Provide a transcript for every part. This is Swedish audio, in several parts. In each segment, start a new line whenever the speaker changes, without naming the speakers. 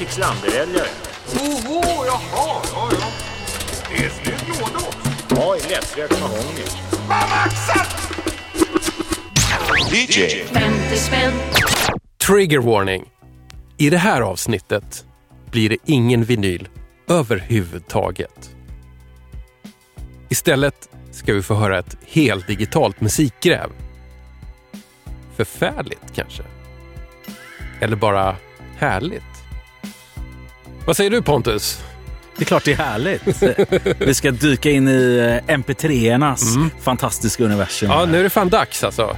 Kickslander-älgare.
Oho, jaha, ja, ja. Det är snygg låda också.
Ja, i lättrökt mahogny.
DJ
50 spänn.
Trigger warning. I det här avsnittet blir det ingen vinyl överhuvudtaget. Istället ska vi få höra ett heldigitalt musikgräv. Förfärligt kanske? Eller bara härligt? Vad säger du Pontus?
Det är klart det är härligt. Vi ska dyka in i eh, MP3-ernas fantastiska universum.
Ja, nu är det fan dags alltså.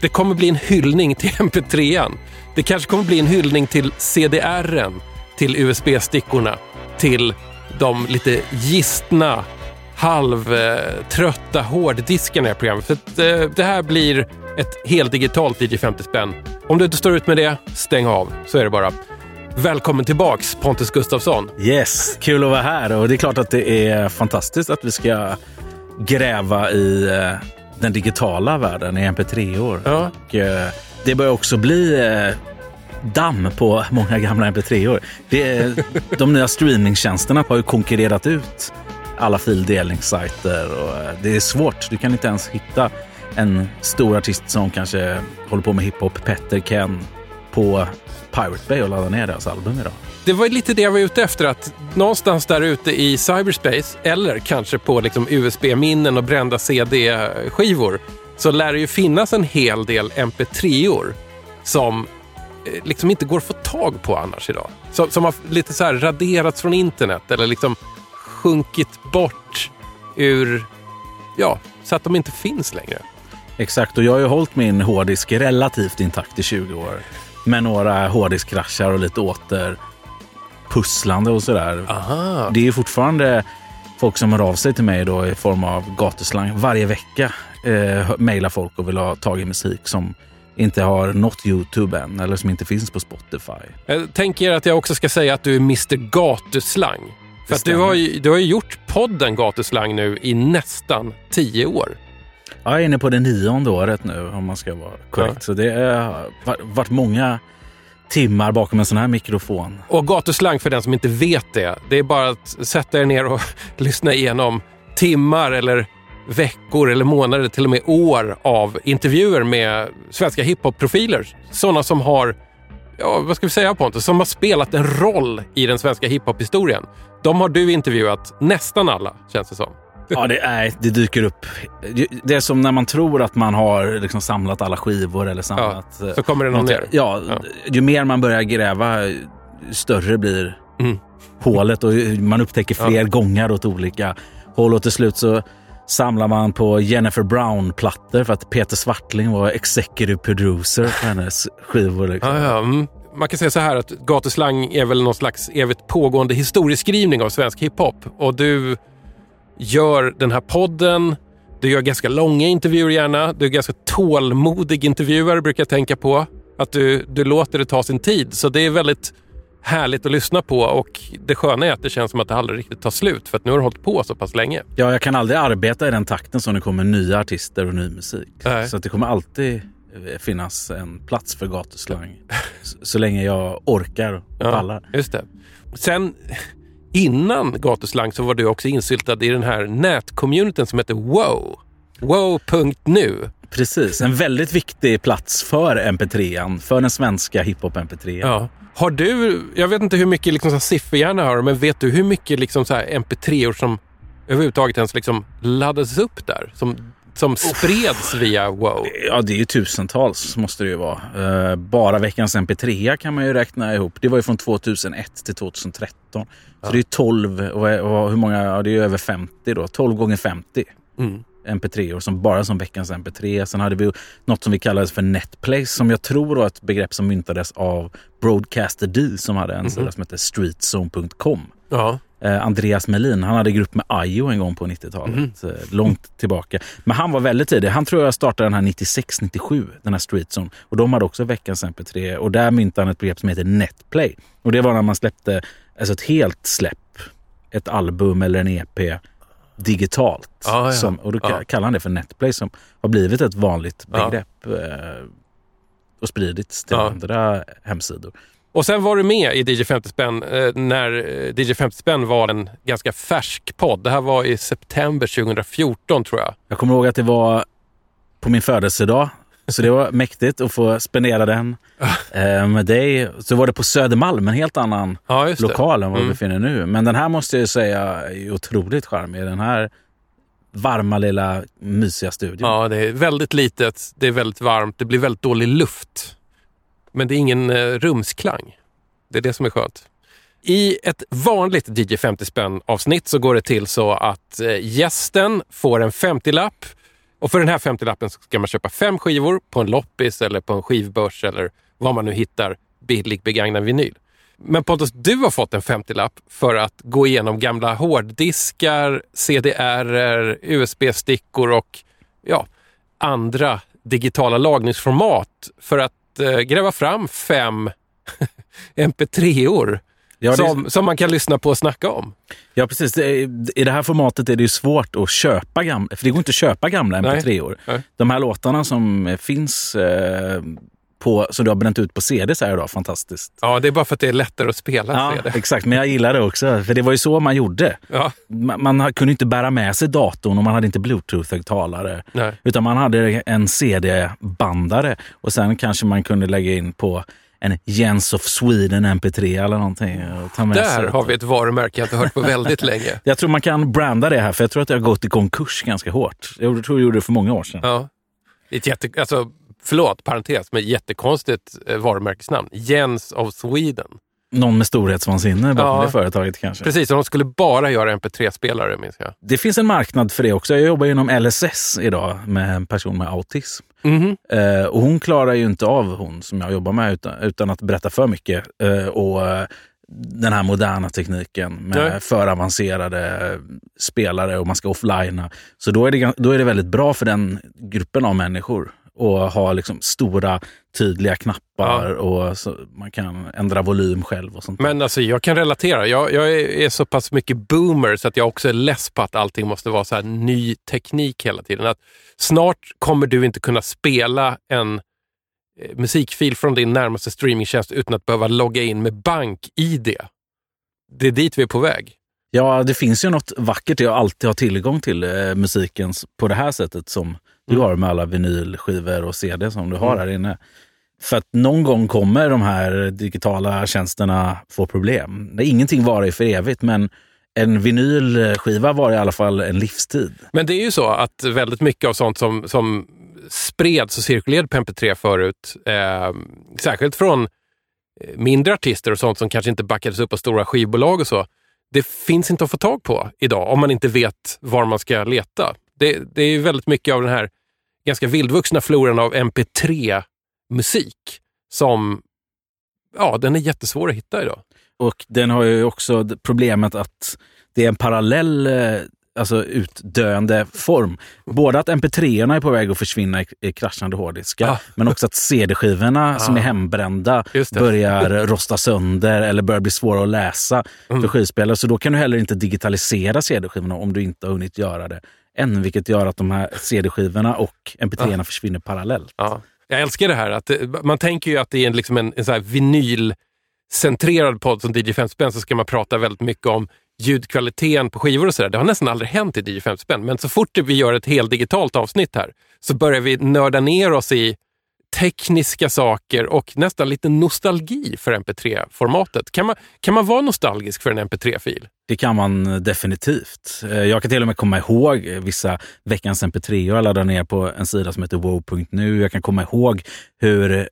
Det kommer bli en hyllning till MP3an. Det kanske kommer bli en hyllning till CDRen, till USB-stickorna, till de lite gistna, halvtrötta hårddiskarna i programmet. För att, eh, det här blir ett heldigitalt DJ 50 spänn. Om du inte står ut med det, stäng av. Så är det bara. Välkommen tillbaks Pontus Gustafsson.
Yes, kul att vara här. Och det är klart att det är fantastiskt att vi ska gräva i eh, den digitala världen i MP3-år.
Ja.
Och, eh, det börjar också bli eh, damm på många gamla MP3-år. Det är, de nya streamingtjänsterna har ju konkurrerat ut alla fildelningssajter. Och det är svårt. Du kan inte ens hitta en stor artist som kanske håller på med hiphop, Petter Ken, på Pirate Bay och ladda ner deras album idag.
Det var lite det jag var ute efter, att någonstans där ute i cyberspace, eller kanske på liksom USB-minnen och brända CD-skivor, så lär det ju finnas en hel del MP3-or som eh, liksom inte går att få tag på annars idag. Som, som har lite så här raderats från internet eller liksom sjunkit bort ur, ja, så att de inte finns längre.
Exakt, och jag har ju hållit min hårddisk relativt intakt i 20 år. Med några hårddiskkraschar och lite åter pusslande och sådär.
Aha.
Det är fortfarande folk som hör av sig till mig då i form av gatuslang. Varje vecka eh, mejlar folk och vill ha tag i musik som inte har nått Youtube än eller som inte finns på Spotify.
Jag tänker att jag också ska säga att du är Mr Gatuslang. För du har, ju, du har ju gjort podden Gatuslang nu i nästan tio år.
Jag är inne på det nionde året nu om man ska vara korrekt.
Ja.
Så det har varit många timmar bakom en sån här mikrofon.
Och gatuslang för den som inte vet det, det är bara att sätta er ner och lyssna igenom timmar eller veckor eller månader, till och med år av intervjuer med svenska hiphop-profiler. Sådana som har, ja vad ska vi säga Pontus, som har spelat en roll i den svenska hiphop-historien. De har du intervjuat nästan alla, känns det som.
Ja, det, är, det dyker upp. Det är som när man tror att man har liksom samlat alla skivor eller samlat... eh,
så kommer det någon
något-
ner.
Ja,
Ja.
ju mer man börjar gräva, större blir
Mm.
hålet och man upptäcker fler gångar åt olika håll. Och till slut så samlar man på Jennifer Brown-plattor för att Peter Swartling var executive producer på hennes skivor. Liksom.
Ja, ja, mm. Man kan säga så här att gatuslang är väl någon slags evigt pågående historieskrivning av svensk hiphop. Och du gör den här podden, du gör ganska långa intervjuer gärna, du är ganska tålmodig intervjuare brukar jag tänka på. Att du, du låter det ta sin tid. Så det är väldigt härligt att lyssna på och det sköna är att det känns som att det aldrig riktigt tar slut för att nu har du hållit på så pass länge.
Ja, jag kan aldrig arbeta i den takten som det kommer nya artister och ny musik.
Nej.
Så att det kommer alltid eh, finnas en plats för gatuslang. så, så länge jag orkar och pallar.
Just det. Sen innan gatuslang så var du också insyltad i den här nätcommunityn som heter Wow. Wow.nu.
Precis, en väldigt viktig plats för MP3an, för den svenska hiphop-MP3.
Ja. Har du, jag vet inte hur mycket liksom sifferhjärna har, men vet du hur mycket liksom så här MP3-or som överhuvudtaget ens liksom laddades upp där? Som, som spreds via Wow?
Ja, det är ju tusentals måste det ju vara. Eh, bara veckans MP3 kan man ju räkna ihop. Det var ju från 2001 till 2013. Så det är ju 12, och, och hur många, ja, det är ju över 50 då. 12 gånger 50
Mm.
MP3-or som bara som veckans MP3. Sen hade vi något som vi kallade för Netplace som jag tror var ett begrepp som myntades av Broadcaster D som hade en sida som hette streetzone.com.
Ja.
Eh, Andreas Melin, han hade grupp med Ayo en gång på 90-talet. Eh, långt tillbaka. Men han var väldigt tidig. Han tror jag startade den här 96-97, den här Streetzone. Och de hade också veckans MP3. Och där myntade han ett begrepp som heter Netplay. Och det var när man släppte alltså ett helt släpp, ett album eller en EP digitalt.
Ja, ja.
Som, och då
Ja.
kallar han det för Netplay som har blivit ett vanligt begrepp. Eh, och spridits till andra hemsidor.
Och sen var du med i DJ 50 spänn eh, när eh, DJ 50 spänn var en ganska färsk podd. Det här var i september 2014 tror jag.
Jag kommer ihåg att det var på min födelsedag. Så det var mäktigt att få spendera den eh, med dig. Så var det på Södermalm, en helt annan
Ja,
lokal än vad vi
Mm.
befinner nu. Men den här måste jag säga är otroligt charmig. Den här varma lilla mysiga studion.
Ja, det är väldigt litet, det är väldigt varmt, det blir väldigt dålig luft. Men det är ingen eh, rumsklang. Det är det som är skönt. I ett vanligt DJ 50 spänn avsnitt så går det till så att eh, gästen får en 50-lapp och för den här 50-lappen ska man köpa fem skivor på en loppis eller på en skivbörs eller var man nu hittar billig begagnad vinyl. Men Pontus, du har fått en 50-lapp för att gå igenom gamla hårddiskar, CDR, USB-stickor och ja, andra digitala lagningsformat för att eh, gräva fram fem MP3-or
Ja,
som, som man kan lyssna på och snacka om.
Ja, precis. I det här formatet är det svårt att köpa gamla, för det går inte att köpa gamla
Nej.
MP3-or.
Nej.
De här låtarna som finns eh, på, som du har bränt ut på CD så här idag, fantastiskt.
Ja, det är bara för att det är lättare att spela.
Ja,
det.
exakt. Men jag gillar det också, för det var ju så man gjorde.
Ja,
Man, man kunde inte bära med sig datorn och man hade inte bluetooth-högtalare. Utan man hade en CD-bandare och sen kanske man kunde lägga in på en Jens of Sweden MP3 eller någonting.
Där har vi ett varumärke jag inte hört på väldigt länge.
Jag tror man kan branda det här, för jag tror att det har gått i konkurs ganska hårt. Jag tror jag gjorde det för många år sedan.
Ja. Ett jätte, alltså, förlåt, parentes, men jättekonstigt eh, varumärkesnamn. Jens of Sweden.
Någon med storhetsvansinne bakom
Ja.
det företaget kanske.
Precis, och de skulle bara göra MP3-spelare, minns jag.
Det finns en marknad för det också. Jag jobbar inom LSS idag med en person med autism.
Mhm.
Eh, och hon klarar ju inte av, hon som jag jobbar med, utan, utan att berätta för mycket. Eh, och eh, den här moderna tekniken med
Nej.
för avancerade spelare och man ska offlina. Så då är, det, då är det väldigt bra för den gruppen av människor att ha liksom stora tydliga knappar och så man kan ändra volym själv och sånt.
Men alltså, jag kan relatera. Jag, jag är, så pass mycket boomer så att jag också är less på att allting måste vara så här ny teknik hela tiden. Att snart kommer du inte kunna spela en eh, musikfil från din närmaste streamingtjänst utan att behöva logga in med bank-id. Det är dit vi är på väg.
Ja, det finns ju något vackert i att alltid ha tillgång till eh, musiken på det här sättet som du
Mm.
har med alla vinylskivor och CD som du har här inne. För att någon gång kommer de här digitala tjänsterna få problem. Det- Ingenting varar för evigt, men en vinylskiva var i alla fall en livstid.
Men det är ju så att väldigt mycket av sånt som, som spreds och cirkulerade på MP3 förut, eh, särskilt från eh, mindre artister och sånt som kanske inte backades upp av stora skivbolag och så, det finns inte att få tag på idag om man inte vet var man ska leta. Det, det är ju väldigt mycket av den här ganska vildvuxna floran av MP3-musik som, ja, den är jättesvår att hitta idag.
Och den har ju också problemet att det är en parallell eh, alltså utdöende form. Både att mp3orna är på väg att försvinna i, i kraschande hårddiskar,
Ah.
men också att CD-skivorna som
Ah.
är hembrända
Just det.
börjar rosta sönder eller börjar bli svåra att läsa
Mm.
för skivspelare. Så då kan du heller inte digitalisera CD-skivorna om du inte har hunnit göra det än, vilket gör att de här CD-skivorna och mp3orna försvinner parallellt.
Ja. Jag älskar det här. Att det, man tänker ju att det är en, liksom en, en så vinylcentrerad podd som DJ 50 spänn så ska man prata väldigt mycket om ljudkvaliteten på skivor och sådär. Det har nästan aldrig hänt i DJ 50 spänn. Men så fort vi gör ett heldigitalt avsnitt här så börjar vi nörda ner oss i tekniska saker och nästan lite nostalgi för MP3-formatet. Kan man, kan man vara nostalgisk för en MP3-fil?
Det kan man definitivt. Eh, Jag kan till och med komma ihåg vissa veckans mp3 jag laddade ner på en sida som heter wow.nu. Jag kan komma ihåg hur,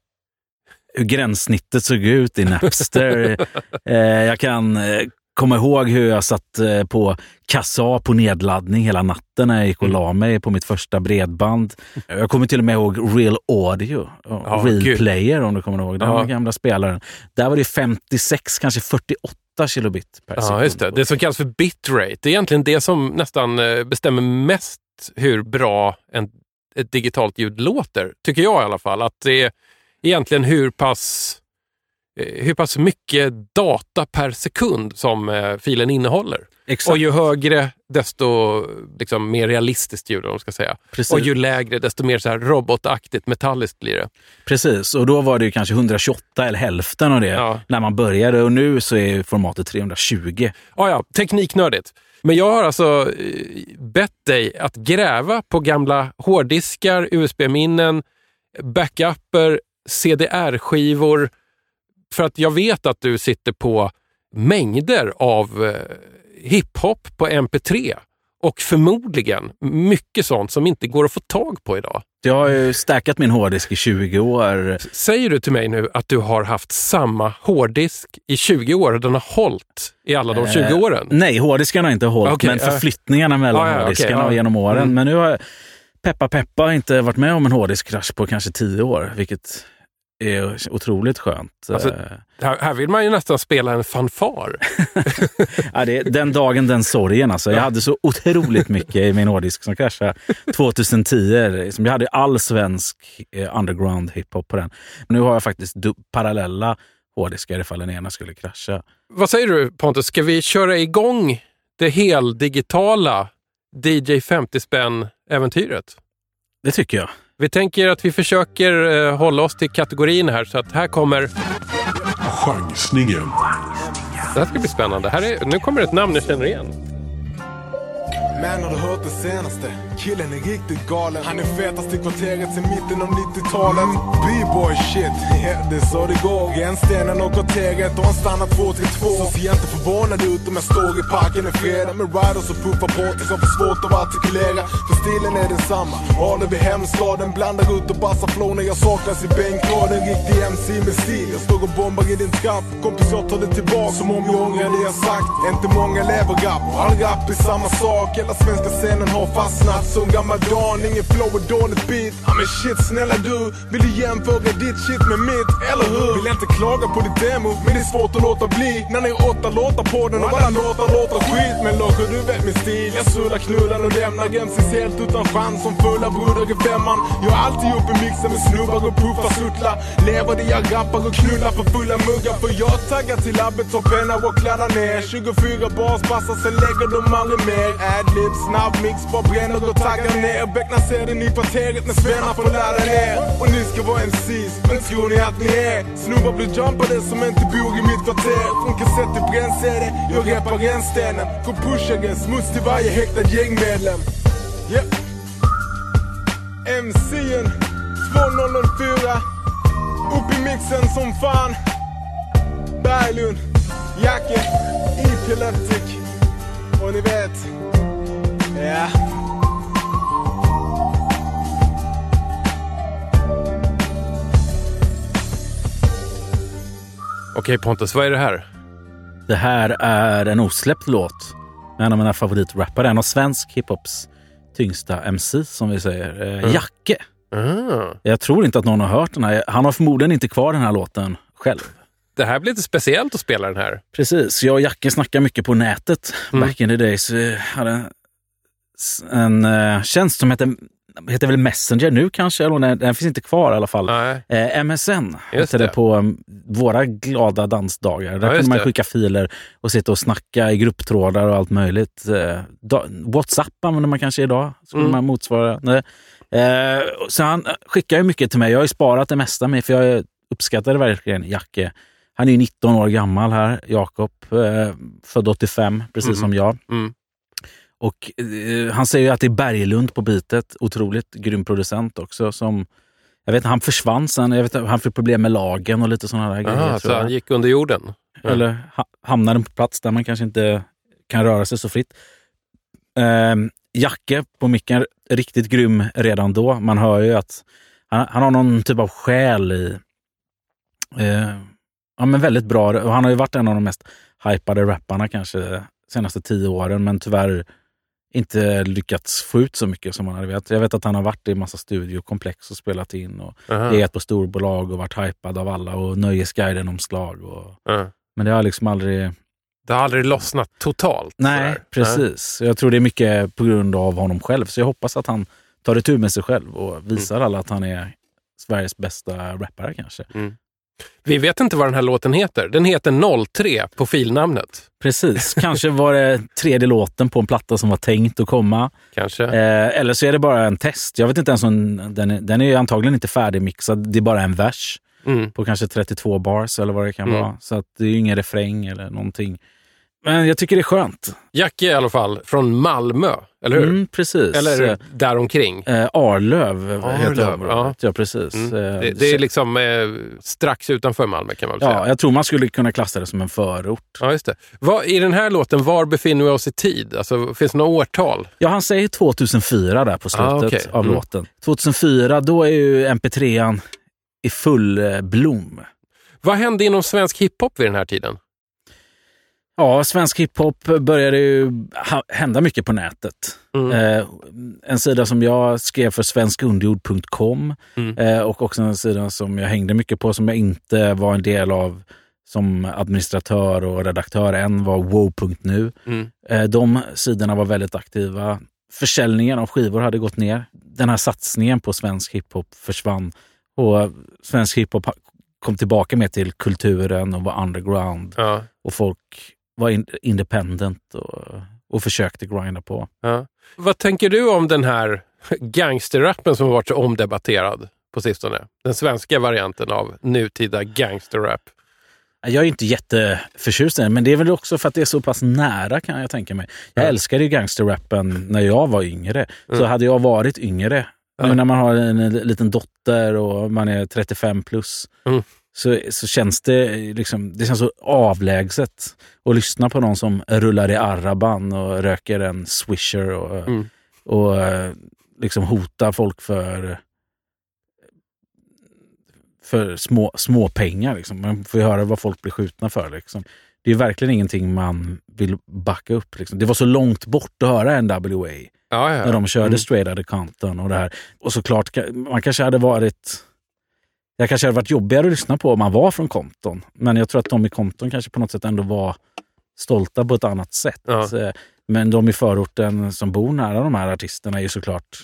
hur gränssnittet såg ut i Napster. Eh, Jag kan eh, komma ihåg hur jag satt eh, på kassa på nedladdning hela natten när jag gick och la mig på mitt första bredband. Jag kommer till och med ihåg Real Audio,
Ja,
Real
gud.
Player om du kommer ihåg den
Ja.
gamla spelaren. Där var det 56, kanske 48 kilobit per sekund.
Ja, just det. Det som kallas för bitrate. Det är egentligen det som nästan eh, bestämmer mest hur bra en, ett digitalt ljud låter. Tycker jag i alla fall. Att det är egentligen hur pass, hur pass mycket data per sekund som eh, filen innehåller.
Exakt.
Och ju högre, desto liksom, mer realistiskt ljud, om ska säga.
Precis.
Och ju lägre, desto mer så här robotaktigt, metalliskt blir det.
Precis, och då var det ju kanske 128 eller hälften av det
Ja.
när man började. Och nu så är formatet 320.
Ah, ja, tekniknördigt. Men jag har alltså eh, bett dig att gräva på gamla hårddiskar, USB-minnen, backuper, CDR-skivor. För att jag vet att du sitter på mängder av eh, hiphop på MP3. Och förmodligen mycket sånt som inte går att få tag på idag.
Jag har ju stackat min hårddisk i 20 år.
Säger du till mig nu att du har haft samma hårddisk i 20 år och den har hållit i alla de 20
Eh,
åren?
Nej, hårddiskarna har inte hållit,
Okej,
men
ja.
förflyttningarna mellan
Ja, ja,
hårddiskarna
okej, ja.
genom åren.
Mm.
Men nu har jag, peppa peppa, inte varit med om en hårddiskkrasch på kanske 10 år, vilket är otroligt skönt.
Alltså-
Eh,
Här, här vill man ju nästan spela en fanfar.
Ja, det den dagen, den sorgen. Alltså. Jag hade så otroligt mycket i min hårddisk som kraschade 2010. Liksom, Jag hade all svensk eh, underground hiphop på den. Nu har jag faktiskt parallella hårddiskar ifall den ena skulle krascha.
Vad säger du Pontus, ska vi köra igång det heldigitala DJ 50 spänn-äventyret?
Det tycker jag.
Vi tänker att vi försöker eh, hålla oss till kategorin här, så att här kommer...
Chansningen.
Det här ska bli spännande. Här är, nu kommer ett namn jag känner igen.
Men har du hört det senaste? Killen är riktigt galen. Han är fetast i kvarteret sen mitten av 90-talet. B-boy shit, yeah, det är så det går. Rännstenen och kvarteret och han stannar två till två. Så ser jag inte förvånad ut om jag står i parken en fredag med riders och puffar på tills jag får svårt att artikulera. För stilen är densamma. Arne vid hemstaden blandar ut och bassar flow när jag saknas i bänkraden. Riktig MC med stil. Jag står och bombar i din trapp. Kompis jag tar det tillbaka som om jag ångrar det jag sagt. Inte många lever rap och all rap är samma sak. Hela svenska scenen har fastnat Alltså, som gammal dan. Ingen flow och dåligt beat. Ja men shit snälla du. Vill du jämföra ditt shit med mitt, eller hur? Vill inte klaga på ditt demo, men det är svårt att låta bli. När ni har åtta låtar på den och alla låtar låter skit. Men Loco du vet min stil. Jag sular, knullar och lämnar MCs helt utan chans som fulla brudar i femman. Jag är alltid uppe i mixen med snubbar och puffar suttlar. Lever det jag rappar och knullar för fulla muggar. För jag taggar till labbet som penna och kladdar ner. 24 bars passar sen lägger de aldrig mer. Adlib, snabb mix, bara bränner och taggar ner. Becknar ser den i kvarteret när svennar får ladda ner. Och ni ska vara MCs, men tror ni att ni är? Snubbar blir jumpade som inte bor i mitt kvarter. Från kassett till brännsäde, jag repar rännstenen. Från pushare, smuts till varje häktad gängmedlem. Yep. MC'n 2004 Upp i mixen som fan Berglund, Jacke, Epileptic Och ni vet Ja
Okej Pontus, vad är det här?
Det här är en osläppt låt med en av mina favoritrappare. En av svensk hiphops tyngsta MC, som vi säger. Eh, Jacke.
Ah,
Jag tror inte att någon har hört den här. Han har förmodligen inte kvar den här låten själv.
det här blir lite speciellt att spela den här.
Precis. Jag och Jacke snackade mycket på nätet
Mm.
back in the days. Vi hade en, en eh, tjänst som heter, heter väl Messenger nu kanske, eller nej, den finns inte kvar i alla fall. Eh, MSN hette det
det.
på um, våra glada dansdagar. Där
Ja,
kunde man
det.
skicka filer och sitta och snacka i grupptrådar och allt möjligt. Eh, da, Whatsapp använder man kanske idag. Skulle
Mm.
man motsvara. Nej. Eh, så han skickar ju mycket till mig. Jag har ju sparat det mesta med, för jag uppskattade verkligen Jacke. Han är ju 19 år gammal här, Jakob. Eh, född 85, precis
Mm.
som jag.
Mm.
Och eh, han säger ju att det är Berglund på bitet. Otroligt grym producent också. Som, jag vet, han försvann sen. Jag vet, han fick problem med lagen och lite sådana där grejer.
Aha,
tror
så han gick under jorden? Ja.
Eller ha, hamnade på plats där man kanske inte kan röra sig så fritt. Ehm, Jacke på micken, riktigt grym redan då. Man hör ju att han, han har någon typ av själ i... Eh, ja, men väldigt bra. Och han har ju varit en av de mest hypade rapparna kanske senaste tio åren, men tyvärr inte lyckats få ut så mycket som han hade velat. Jag vet att han har varit i massa studiokomplex och spelat in och legat på storbolag och varit hypad av alla och Nöjesguiden-omslag. Och,
Ja.
men det har liksom aldrig...
Det har aldrig lossnat totalt?
Nej,
sådär.
precis. Jag tror det är mycket på grund av honom själv. Så jag hoppas att han tar itu med sig själv och visar alla att han är Sveriges bästa rappare kanske.
Mm. Vi vet inte vad den här låten heter. Den heter 03 på filnamnet.
Precis, kanske var det tredje låten på en platta som var tänkt att komma.
Kanske.
Eh, eller så är det bara en test. Jag vet inte ens om den är, den är antagligen inte färdigmixad. Det är bara en vers
Mm.
på kanske 32 bars eller vad det kan
Mm.
vara. Så att det är ju ingen refräng eller någonting. Men jag tycker det är skönt.
Jackie i alla fall från Malmö, eller hur?
Mm, precis.
Eller däromkring.
Eh, Arlöv heter
Arlöv,
området. Ja, precis.
Mm.
Eh,
Det, det är liksom eh, strax utanför Malmö kan man väl säga.
Ja, jag tror man skulle kunna klassa det som en förort.
Ja, just det. Vad, I den här låten, var befinner vi oss i tid? Alltså, finns det några årtal?
Ja, han säger 2004 där på slutet
Ah, okej.
av
Mm.
låten. 2004, då är ju MP3an i full eh, blom.
Vad hände inom svensk hiphop vid den här tiden?
Ja, svensk hiphop började ju hända mycket på nätet.
Mm.
Eh, en sida som jag skrev för svenskunderjord.com
Mm.
eh, och också en sida som jag hängde mycket på som jag inte var en del av som administratör och redaktör än var wow.nu.
Mm.
Eh, de sidorna var väldigt aktiva. Försäljningen av skivor hade gått ner. Den här satsningen på svensk hiphop försvann och svensk hiphop kom tillbaka mer till kulturen och var underground
Ja,
och folk var in, independent och, och försökte grinda på.
ja. Vad tänker du om den här gangsterrappen som har varit så omdebatterad på sistone? Den svenska varianten av nutida gangsterrap.
Jag är inte jätteförtjust i den, men det är väl också för att det är så pass nära kan jag tänka mig. Jag
Ja.
älskade ju gangsterrappen när jag var yngre. Så
Mm.
hade jag varit yngre,
Ja.
nu när man har en, en liten dotter och man är 35 plus,
Mm.
Så, så känns det liksom, det känns så avlägset att lyssna på någon som rullar i Araban och röker en swisher och,
Mm.
och eh, liksom hotar folk för för små, små pengar. Liksom. Man får ju höra vad folk blir skjutna för. Liksom. Det är verkligen ingenting man vill backa upp. Liksom. Det var så långt bort att höra NWA
Ja, ja.
när de körde
Mm.
Straight Outta Compton och det här. Och såklart, man kanske hade varit... Jag kanske hade varit jobbigare att lyssna på om man var från Compton. Men jag tror att de i Compton kanske på något sätt ändå var stolta på ett annat sätt.
Ja.
Eh, Men de i förorten som bor nära de här artisterna är ju såklart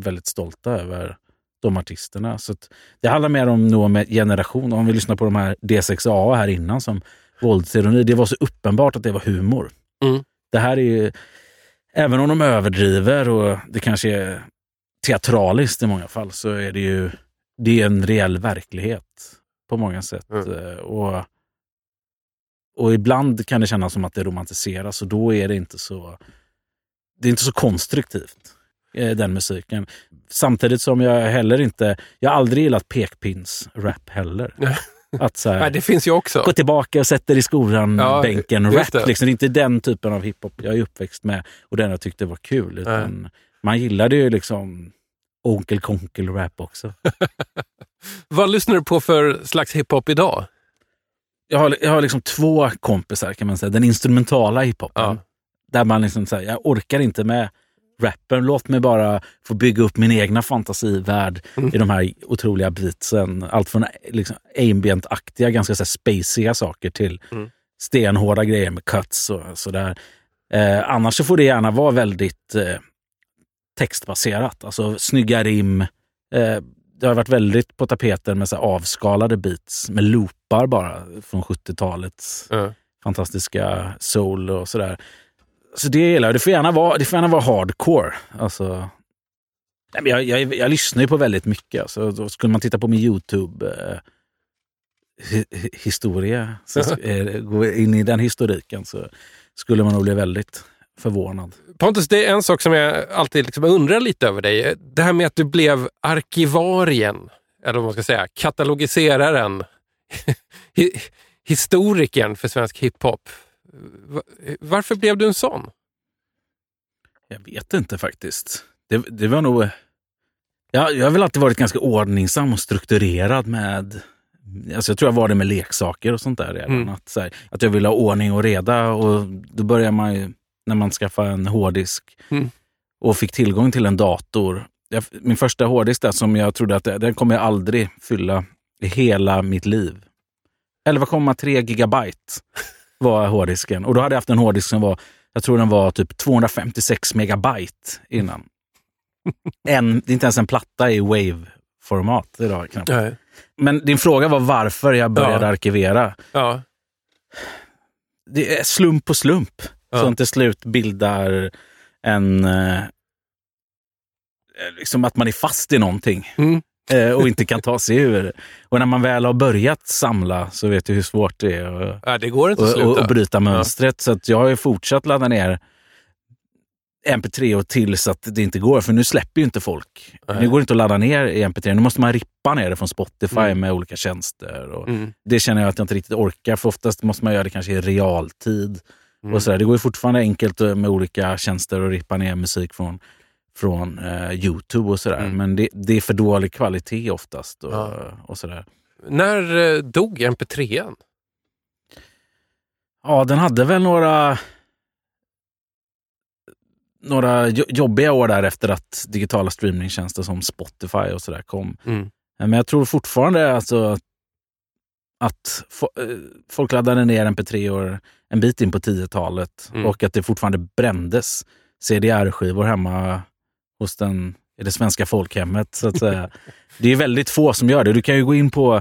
väldigt stolta över de artisterna. Så det handlar mer om en generation. Om vi lyssnar på de här D6A här innan som våldsironi. Det var så uppenbart att det var humor.
Mm.
Det här är ju, även om de överdriver och det kanske är teatraliskt i många fall, så är det ju det är en reell verklighet på många sätt.
Mm.
Eh, Och, och ibland kan det kännas som att det romantiseras och då är det inte så det är inte så konstruktivt, eh, den musiken. Samtidigt som jag heller inte, jag har aldrig gillat pekpins-rap heller. Att så här,
Nej, det finns ju också.
gå tillbaka och sätta dig i skolan,
Ja,
bänken,
just
rap.
det.
Liksom. Det är inte den typen av hiphop jag är uppväxt med och den jag tyckte var kul. Utan man gillade ju liksom Onkel Konkel-rap också.
Vad lyssnar du på för slags hiphop idag?
Jag har, jag har liksom två kompisar kan man säga. Den instrumentala hiphopen.
Ja.
Där man liksom säger, jag orkar inte med rappen. Låt mig bara få bygga upp min egna fantasivärld
Mm.
i de här otroliga beatsen. Allt från liksom ambient-aktiga, ganska så spaciga saker till
Mm.
stenhårda grejer med cuts och sådär. Eh, annars så får det gärna vara väldigt eh, textbaserat. Alltså snygga rim. Eh, det har varit väldigt på tapeten med så avskalade beats med loopar bara från 70-talets
Ja.
fantastiska soul och sådär. Så det gillar jag. Det får gärna vara, det får gärna vara hardcore. Alltså, jag, jag, jag lyssnar ju på väldigt mycket. Alltså, då skulle man titta på min Youtube eh, hi- hi- historia, så, eh, gå in i den historiken så skulle man nog bli väldigt förvånad.
Pontus, det är en sak som jag alltid liksom undrar lite över dig. Det här med att du blev arkivarien, eller vad man ska säga, katalogiseraren, hi- historikern för svensk hiphop. Va- Varför blev du en sån?
Jag vet inte faktiskt. Det, det var nog... Ja, jag har väl alltid varit ganska ordningsam och strukturerad med... Alltså jag tror jag var det med leksaker och sånt där redan.
Mm.
Att, här, att jag ville ha ordning och reda och då börjar man ju när man skaffade en hårddisk
Mm.
och fick tillgång till en dator. Jag, min första hårddisk där som jag trodde att den kommer jag aldrig fylla i hela mitt liv. 11,3 gigabyte var hårddisken. Och då hade jag haft en hårddisk som var, jag tror den var typ 256 megabyte innan. En, det är inte ens en platta i wave-format idag knappt.
Nej.
Men din fråga var varför jag började
Ja.
arkivera.
Ja.
Det är slump på slump
Ja.
som till slut bildar en... Eh, liksom att man är fast i någonting
Mm.
eh, och inte kan ta sig ur. Och när man väl har börjat samla så vet du hur svårt det är att
ja, det går inte att sluta.
och, och bryta mönstret. Så att jag har ju fortsatt ladda ner MP3 och tills att det inte går. För nu släpper ju inte folk.
Nej.
Nu går det inte att ladda ner i MP3. Nu måste man rippa ner det från Spotify
Mm.
med olika tjänster. Och
Mm.
Det känner jag att jag inte riktigt orkar. För oftast måste man göra det kanske i realtid.
Mm.
Och så där. Det går ju fortfarande enkelt eh, med olika tjänster att rippa ner musik från, från eh, Youtube och sådär.
Mm.
Men det, det är för dålig kvalitet oftast. Och,
Ja.
och sådär.
När eh, dog MP3?
Ja, den hade väl några några jo- jobbiga år där efter att digitala streamingtjänster som Spotify och sådär kom.
Mm.
Men jag tror fortfarande alltså att eh, folk laddade ner MP3 år en bit in på 10-talet
Mm.
och att det fortfarande brändes CDR-skivor hemma hos den, i det svenska folkhemmet. Så att säga. det är väldigt få som gör det. Du kan ju gå in på,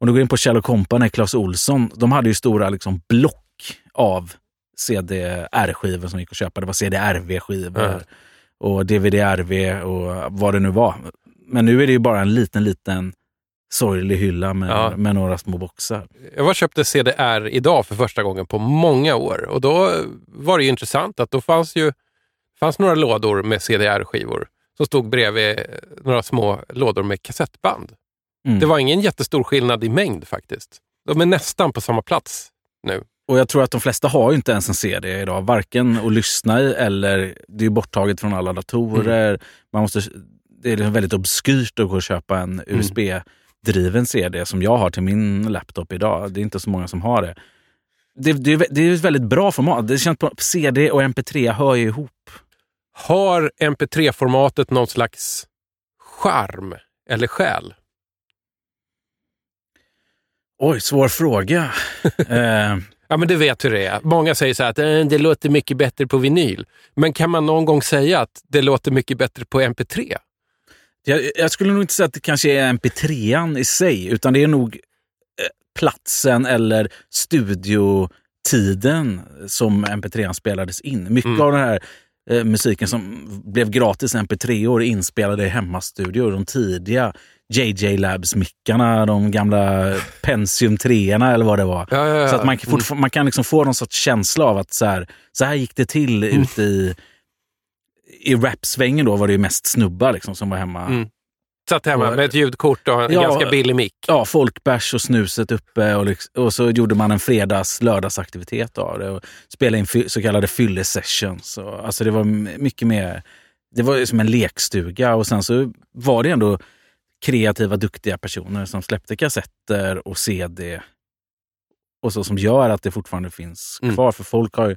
om du går in på Kjell Company, Clas Olsson, de hade ju stora liksom, block av CDR-skivor som gick att köpa. Det var CDRV-skivor
Ja.
och DVD-RV och vad det nu var. Men nu är det ju bara en liten, liten sorglig hylla med,
Ja.
med några små boxar.
Jag var köpte CDR idag för första gången på många år. Och då var det ju intressant att då fanns ju fanns några lådor med CDR-skivor som stod bredvid eh, några små lådor med kassettband.
Mm.
Det var ingen jättestor skillnad i mängd faktiskt. De är nästan på samma plats nu.
Och jag tror att de flesta har ju inte ens en CD idag. Varken att lyssna i eller det är borttaget från alla datorer. Man måste, det är liksom väldigt obskyrt att gå och köpa en USB-driven CD som jag har till min laptop idag. Det är inte så många som har det. Det, det, är- det är ett väldigt bra format. Det känns på CD och MP3 hör ju ihop.
Har MP3-formatet någon slags charm eller själ?
Oj, svår fråga. eh,
Ja, men det vet hur det är. Många säger så här att eh, det låter mycket bättre på vinyl. Men kan man någon gång säga att det låter mycket bättre på MP3?
Jag, jag skulle nog inte säga att det kanske är MP3an i sig, utan det är nog eh, platsen eller studiotiden som MP3an spelades in. Mycket
Mm.
av den här eh, musiken som blev gratis MP3-år inspelade i hemmastudior. De tidiga JJ Labs-mickarna, de gamla Pentium 3 eller vad det var.
Ja, ja, ja.
Så att man, kan fortfar- man kan liksom få någon sorts känsla av att så här, så här gick det till
Mm.
ute i, i rapsvängen då var det ju mest snubbar liksom som var hemma.
Mm. Satt hemma med ett ljudkort och en
Ja,
ganska billig mick.
Ja, folkbärs och snuset uppe och, och så gjorde man en fredags lördagsaktivitet av det och spelade in så kallade fyllesessions. Alltså det var mycket mer, det var som en lekstuga och sen så var det ändå kreativa, duktiga personer som släppte kassetter och CD och så som gör att det fortfarande finns
Mm.
kvar. För folk har ju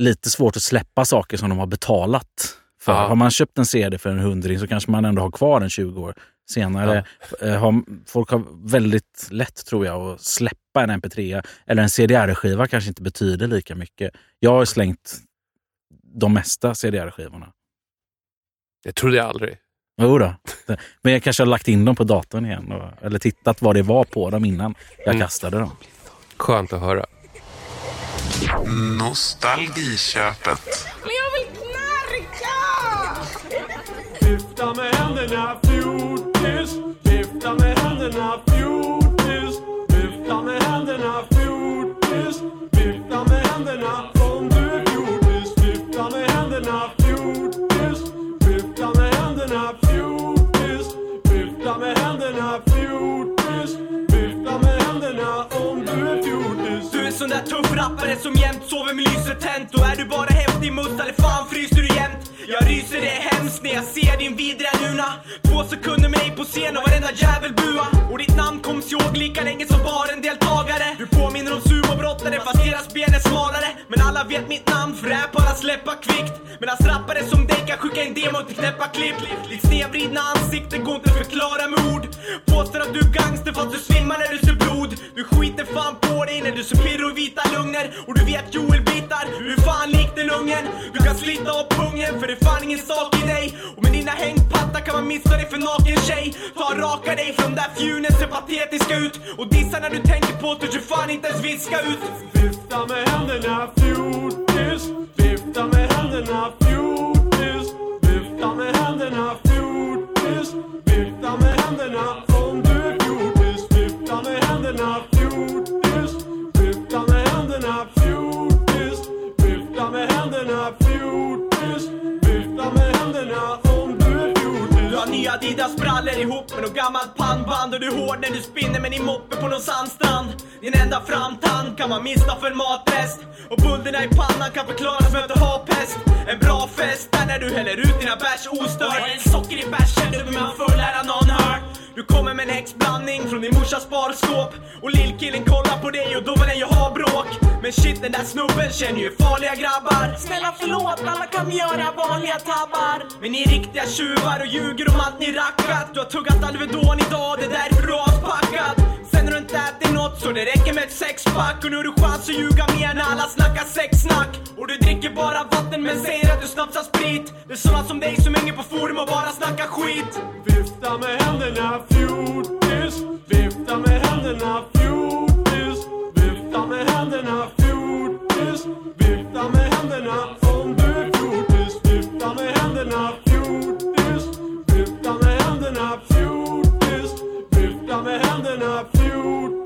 lite svårt att släppa saker som de har betalat för.
Ja.
Har man köpt en CD för en hundring så kanske man ändå har kvar den 20 år senare. Eh, Har, folk har väldigt lätt, tror jag, att släppa en MP3 eller en CDR-skiva kanske inte betyder lika mycket. Jag har slängt de mesta CDR-skivorna.
Det trodde jag aldrig.
Jo då. Men jag kanske har lagt in dem på datorn igen. Och, eller tittat vad det var på dem innan jag
Mm.
kastade dem.
Skönt att höra.
Nostalgiköpet.
Men jag vill knarka!
Vifta med händerna fjortis Vifta med händerna
kompetent Och är du bara häftig mutt, eller fan fryser du jämt? Jag ryser, det är hemskt när jag ser din vidriga bruna. Två sekunder med dig på scen och varenda jävel bua. Och ditt namn koms ihåg lika länge som var en deltagare. Du påminner om sumobrottare fast deras ben är smalare. Men alla vet mitt namn för rap bara släppa kvickt. Medan rappare som dig kan skicka en demo till knäppa klipp. Ditt snedvridna ansikte går inte att förklara med ord. Påstår att du är gangster fast du svimmar när du ser blod. Du skiter fan på dig när du ser pirr och vita lugner Och du vet Joel bitar, du är fan lik den ungen. Du kan slita av pungen för det är fan ingen sak i dig. Och med dina hängpattar kan man missa dig för naken tjej. Ta och raka dig från där fjunen ser patetiska ut. Och dissa när du tänker på att du fan inte ens viska ut.
Vifta med händerna fjortis. Vifta med händerna fjortis. Vifta med händerna fjortis. Vifta med
nya Adidas-brallor ihop med något gammalt pannband. Och du är hård när du spinner med din moppe på någon sandstrand. Din enda framtand kan man mista för en matrest. Och bulderna i pannan kan förklaras med att du har pest. En bra fest är när du häller ut dina bärs ostörd socker i bärsen, du blir man fullare än någon hört du kommer med en häxblandning från din morsas barskåp. Och lillkillen kollar på dig och då vill den ju ha bråk. Men shit den där snubben känner ju farliga grabbar.
Snälla förlåt, alla kan göra vanliga tabbar.
men ni är riktiga tjuvar och ljuger om allt ni rackat. Du har tuggat Alvedon idag, det är därför du Sen har du inte ätit något så det räcker med ett sexpack. Och nu har du chans att ljuga mer när alla snackar sexsnack. Och du dricker bara vatten men säger att du snapsar sprit. Det är såna som dig som hänger på forum och bara snackar skit.
Vifta med händerna fjortis. Vifta med händerna fjortis. Vifta med händerna fjortis. Vifta med händerna om du är fjortis. Vifta med händerna fjortis. Vifta med händerna fjortis. Vifta med händerna fjortis.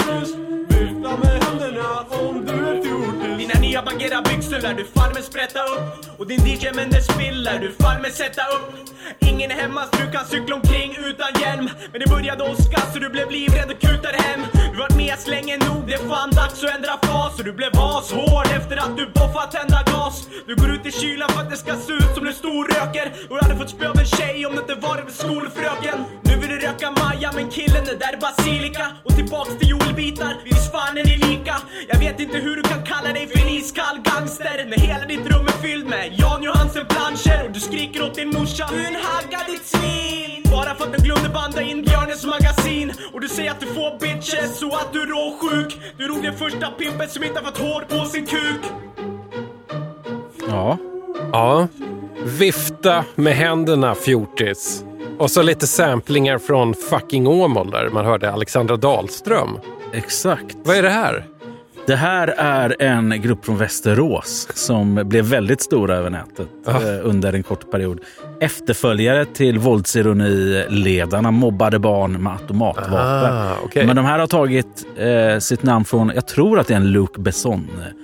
Mina
Dina nya bagheera byxor lär du farmen sprätta upp. Och din DJ Mendes spill lär du farmen sätta upp. Ingen är hemma så du kan cykla omkring utan hjälm. Men det började åska så du blev livrädd och kutade hem. Du varit med länge nog, det är fan dags att ändra fas. Och du blev ashård efter att du boffat tända gas. Du går ut i kylan för att det ska se ut som du storröker. Och du hade fått spö av en tjej om det inte varit för skolfröken. Nu vill du röka Maja men killen det där är basilika. Och tillbaks till jordbitar, visst fan är ni lika. Jag vet inte hur du kan kalla dig för en iskall gangster När hela ditt rum är fylld med Jan Johansen planscher Och du skriker åt din morsa Du är en hagga ditt svin Bara för att du glömde banda in Björnes magasin Och du säger att du får bitches så att du är råsjuk Du är nog den första pimpen som inte har fått hår på sin kuk
Ja,
Ja. Vifta med händerna, fjortis. Och så lite samplingar från fucking Åmål där man hörde Alexandra Dahlström.
exakt.
Vad är det här?
Det här är en grupp från Västerås som blev väldigt stora över nätet
Ah.
under en kort period. Efterföljare till våldsironi-ledarna mobbade barn med automatvapen.
Ah, okej.
Men de här har tagit eh, sitt namn från, jag tror att det är en Luc Besson-film.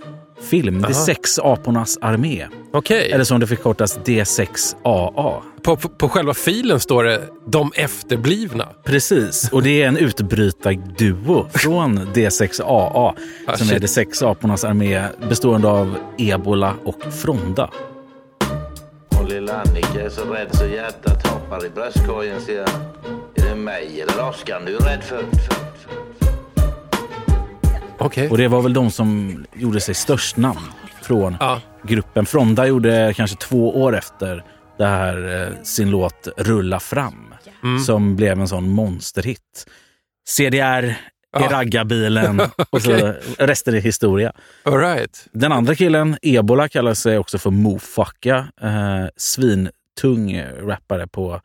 Det är sex apornas armé.
Okej.
Eller som det förkortas D6AA.
På, på, på själva filen står det De efterblivna.
Precis, och det är en utbrytarduo från D6AA
Ah,
som
shit.
är de sex apornas armé bestående av ebola och fronda.
Och lilla Annika är så rädd så hjärtat hoppar i bröstkorgen säger han. Är det mig eller Oskar du är rädd för? för, för?
Okej.
Och det var väl de som gjorde sig störst namn från
Ja.
gruppen. Fronda gjorde kanske två år efter det här eh, sin låt Rulla fram som blev en sån monsterhit. CDR i
Ja.
raggarbilen och så resten är historia.
All right.
Den andra killen, Ebola, kallar sig också för Mofucka. Eh, svintung rappare på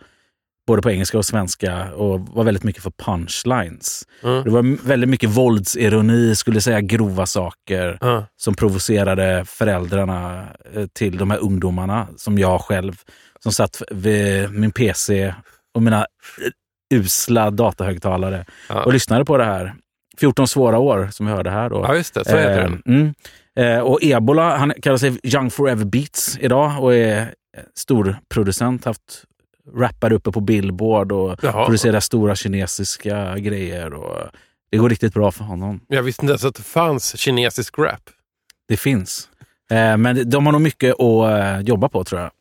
både på engelska och svenska och var väldigt mycket för punchlines.
Mm.
Det var väldigt mycket våldsironi, skulle säga grova saker
Ja.
som provocerade föräldrarna eh, till de här ungdomarna, som jag själv, som satt vid min PC och mina eh, usla datahögtalare
Ja.
och lyssnade på det här. 14 svåra år, som vi hörde här. Då.
ja, just det. Så heter
Eh,
den.
Mm. Eh, och Ebola, han kallar sig Young Forever Beats idag och är eh, stor producent. Haft rappare uppe på Billboard och
Jaha.
producerar stora kinesiska grejer. Och det går riktigt bra för honom.
Jag visste inte ens att det fanns kinesisk rap.
Det finns. Eh, men de har nog mycket att eh, jobba på tror jag.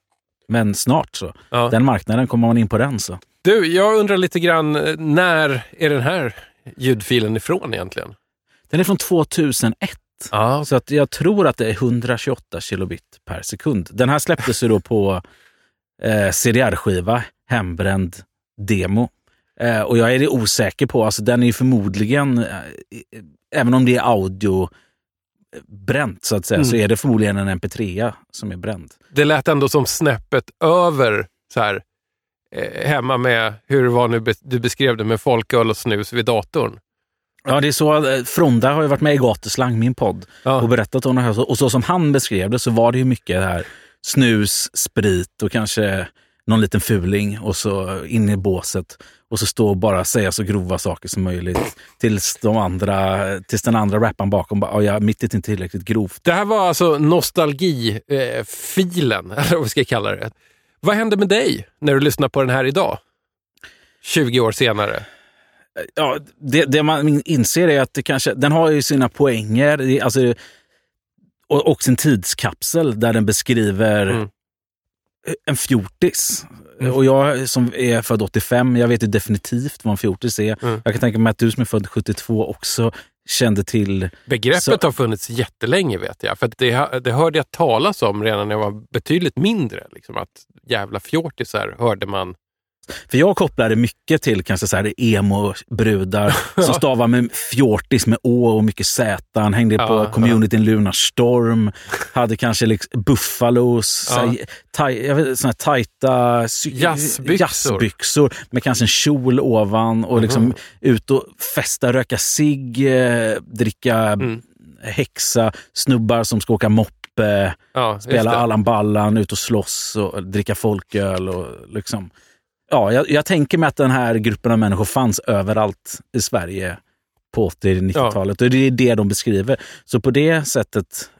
Men snart så.
Ja.
Den marknaden, kommer man in på den så.
Du, jag undrar lite grann, eh, när är den här ljudfilen ifrån egentligen?
Den är från 2001.
Ja,
Så att jag tror att det är 128 kilobit per sekund. Den här släpptes ju då på eh, CDR-skiva, hembränd demo. Eh, och jag är det osäker på, alltså den är förmodligen, eh, även om det är audio bränt så att säga, så är det förmodligen en mp3 som är bränd.
Det lät ändå som snäppet över så här, eh, hemma med hur det var nu be- du beskrev det med folköl och snus vid datorn.
Ja, det är så. eh, Fronda har ju varit med i Gatuslang, min podd,
Ja.
och berättat om det här. Och så som han beskrev det så var det ju mycket det här snus, sprit och kanske någon liten fuling och så in i båset och så stå och bara säga så grova saker som möjligt tills, de andra, tills den andra rapparen bakom bara, "Ja, mitt är inte tillräckligt grovt.
Det här var alltså nostalgifilen, eller vad vi ska kalla det. Vad hände med dig när du lyssnade på den här idag? 20 år senare.
Ja, det, det man inser är att det kanske, den har ju sina poänger alltså, och, och sin tidskapsel där den beskriver
Mm.
en fjortis. Och jag som är född 85, jag vet ju definitivt vad en fjortis är.
Mm.
Jag kan tänka mig att du som är född 72 också kände till...
Begreppet
Så-
har funnits jättelänge vet jag. För det, det hörde jag talas om redan när jag var betydligt mindre. Liksom, att jävla fjortisar hörde man.
För jag kopplade mycket till kanske så här emo-brudar som stavar med fjortis med å och mycket z. Han hängde
Ja,
på communityn Lunar Storm. Hade kanske liksom buffalos, vet, såna här tajta
Jazzbyxor.
jazzbyxor med kanske en kjol ovan och liksom ut och festa, röka cigg, eh, dricka
Mm.
häxa, snubbar som ska åka moppe,
Ja,
spela
det.
Allan Ballan, ut och slåss och dricka folköl. Och liksom. Ja, jag, jag tänker mig att den här gruppen av människor fanns överallt i Sverige på 80-90-talet. Och det är det de beskriver. Så på det sättet,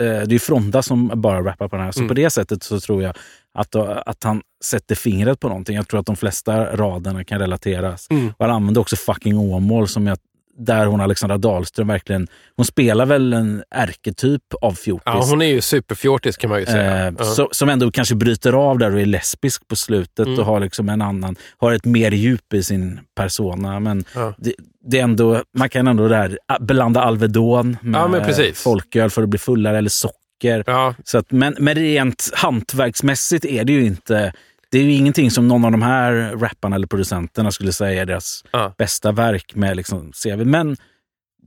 eh, det är Fronda som bara rappar på den här, så
Mm.
på det sättet så tror jag att, att han sätter fingret på någonting. Jag tror att de flesta raderna kan relateras.
Mm.
Och han använder också fucking Åmål som jag där hon Alexandra Dahlström verkligen, hon spelar väl en ärketyp av fjortis.
Ja, hon är ju superfjortis kan man ju säga.
Eh,
Ja.
så, som ändå kanske bryter av där och är lesbisk på slutet
Mm.
och har liksom en annan, har ett mer djup i sin persona. Men
Ja.
det, det är ändå, man kan ändå där blanda Alvedon med
Ja, men
folköl för att bli fullare eller socker.
Ja,
Så att, men, men rent hantverksmässigt är det ju inte, det är ju ingenting som någon av de här rapparna eller producenterna skulle säga är deras
Ja.
bästa verk med liksom CV. Men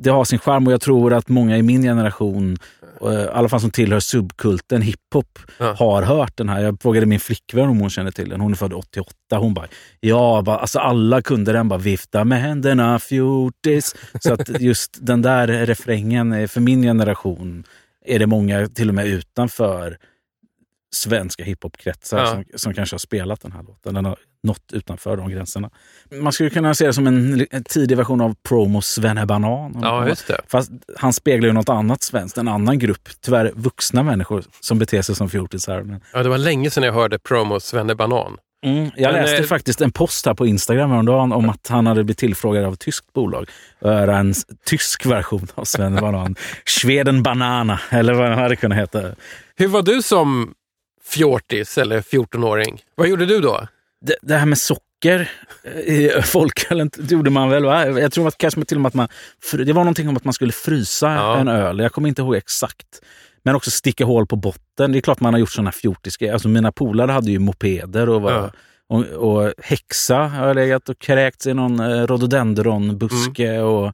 det har sin charm och jag tror att många i min generation, eh, i alla fall som tillhör subkulten hiphop,
Ja.
har hört den här. Jag frågade min flickvän om hon känner till den. Hon är född 88. Hon bara, ja, bara, alltså alla kunde den. Bara vifta med händerna, fjortis. Så att just den där refrängen, för min generation, är det många till och med utanför svenska hiphopkretsar
Ja.
som, som kanske har spelat den här låten. Den har nått utanför de gränserna. Man skulle kunna se det som en, en tidig version av Promos Svennebanan.
ja just det.
Fast han speglar ju något annat svenskt, en annan grupp, tyvärr vuxna människor som beter sig som fjortisar. Men,
Ja, det var länge sedan jag hörde promo Svenne Banan.
mm, jag
Men,
läste
eh,
faktiskt en post här på Instagram häromdagen om att han hade blivit tillfrågad av ett tyskt bolag att göra en tysk version av Svennebanan. Schweden Banana, eller vad den hade kunnat heta.
Hur var du som fjortis eller 14-åring? Vad gjorde du då?
det, det här med socker i folkölen gjorde man väl? Va? Jag tror att kanske till och med att man... Det var någonting om att man skulle frysa
Ja.
en öl. Jag kommer inte ihåg exakt. Men också sticka hål på botten. Det är klart man har gjort sådana fjortiska... Alltså mina polare hade ju mopeder och, var,
Ja.
och, och häxa har jag legat och kräkts i någon eh, rhododendronbuske.
Mm.
Och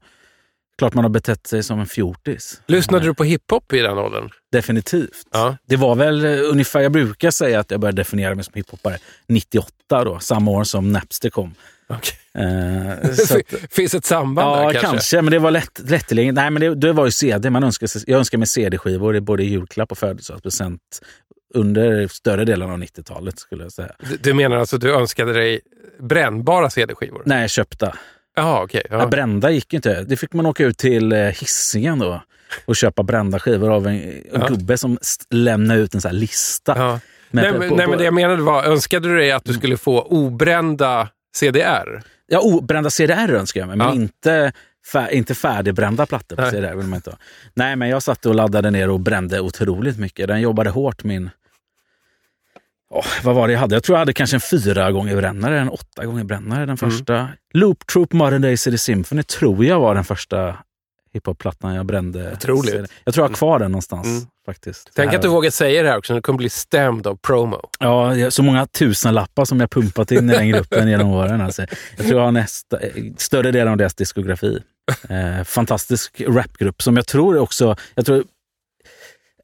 klart man har betett sig som en fjortis.
Lyssnade du på hiphop i den åldern?
Definitivt.
Ja.
Det var väl eh, ungefär, jag brukar säga att jag började definiera mig som hiphopare 98 då, samma år som Napster kom.
Okay.
Eh, så att,
Finns ett samband
ja,
där
kanske.
kanske?
men det var lätt, lättillgängligt. Nej, men det, det var ju CD. Man önskar sig, jag önskar mig CD-skivor, det är både julklapp och födelsedagspresent under större delen av 90-talet skulle jag säga.
Du- Du menar alltså du önskade dig brännbara CD-skivor?
Nej, köpta.
Jaha, okej.
Ja. Brända gick ju inte. Det fick man åka ut till eh, Hisingen då och köpa brända skivor av en,
Ja.
gubbe som lämnade ut en sån här lista.
Ja. Nej,
på-
nej, men det jag menade var, önskade du dig att du skulle få obrända CDR?
Ja, oh, brända CDR önskar jag mig, men inte, fär, inte färdigbrända plattor på
Nej.
CDR. Vill man inte ha. Nej, men jag satt och laddade ner och brände otroligt mycket. Den jobbade hårt min... Åh, vad var det jag hade? Jag tror jag hade kanske en fyra gånger brännare, en åtta gånger brännare
Mm.
den första. Loop Troop Modern Day City Symphony tror jag var den första hiphop-plattan jag brände.
Otroligt.
Jag tror jag har kvar den någonstans
Mm.
faktiskt.
Tänk att du vågar säga det här också, du kommer bli stämd av promo.
Ja, så många tusen lappar som jag pumpat in i den gruppen genom åren. Alltså. Jag tror jag har nästa, större delen av deras diskografi. Eh, fantastisk rapgrupp som jag tror också, jag tror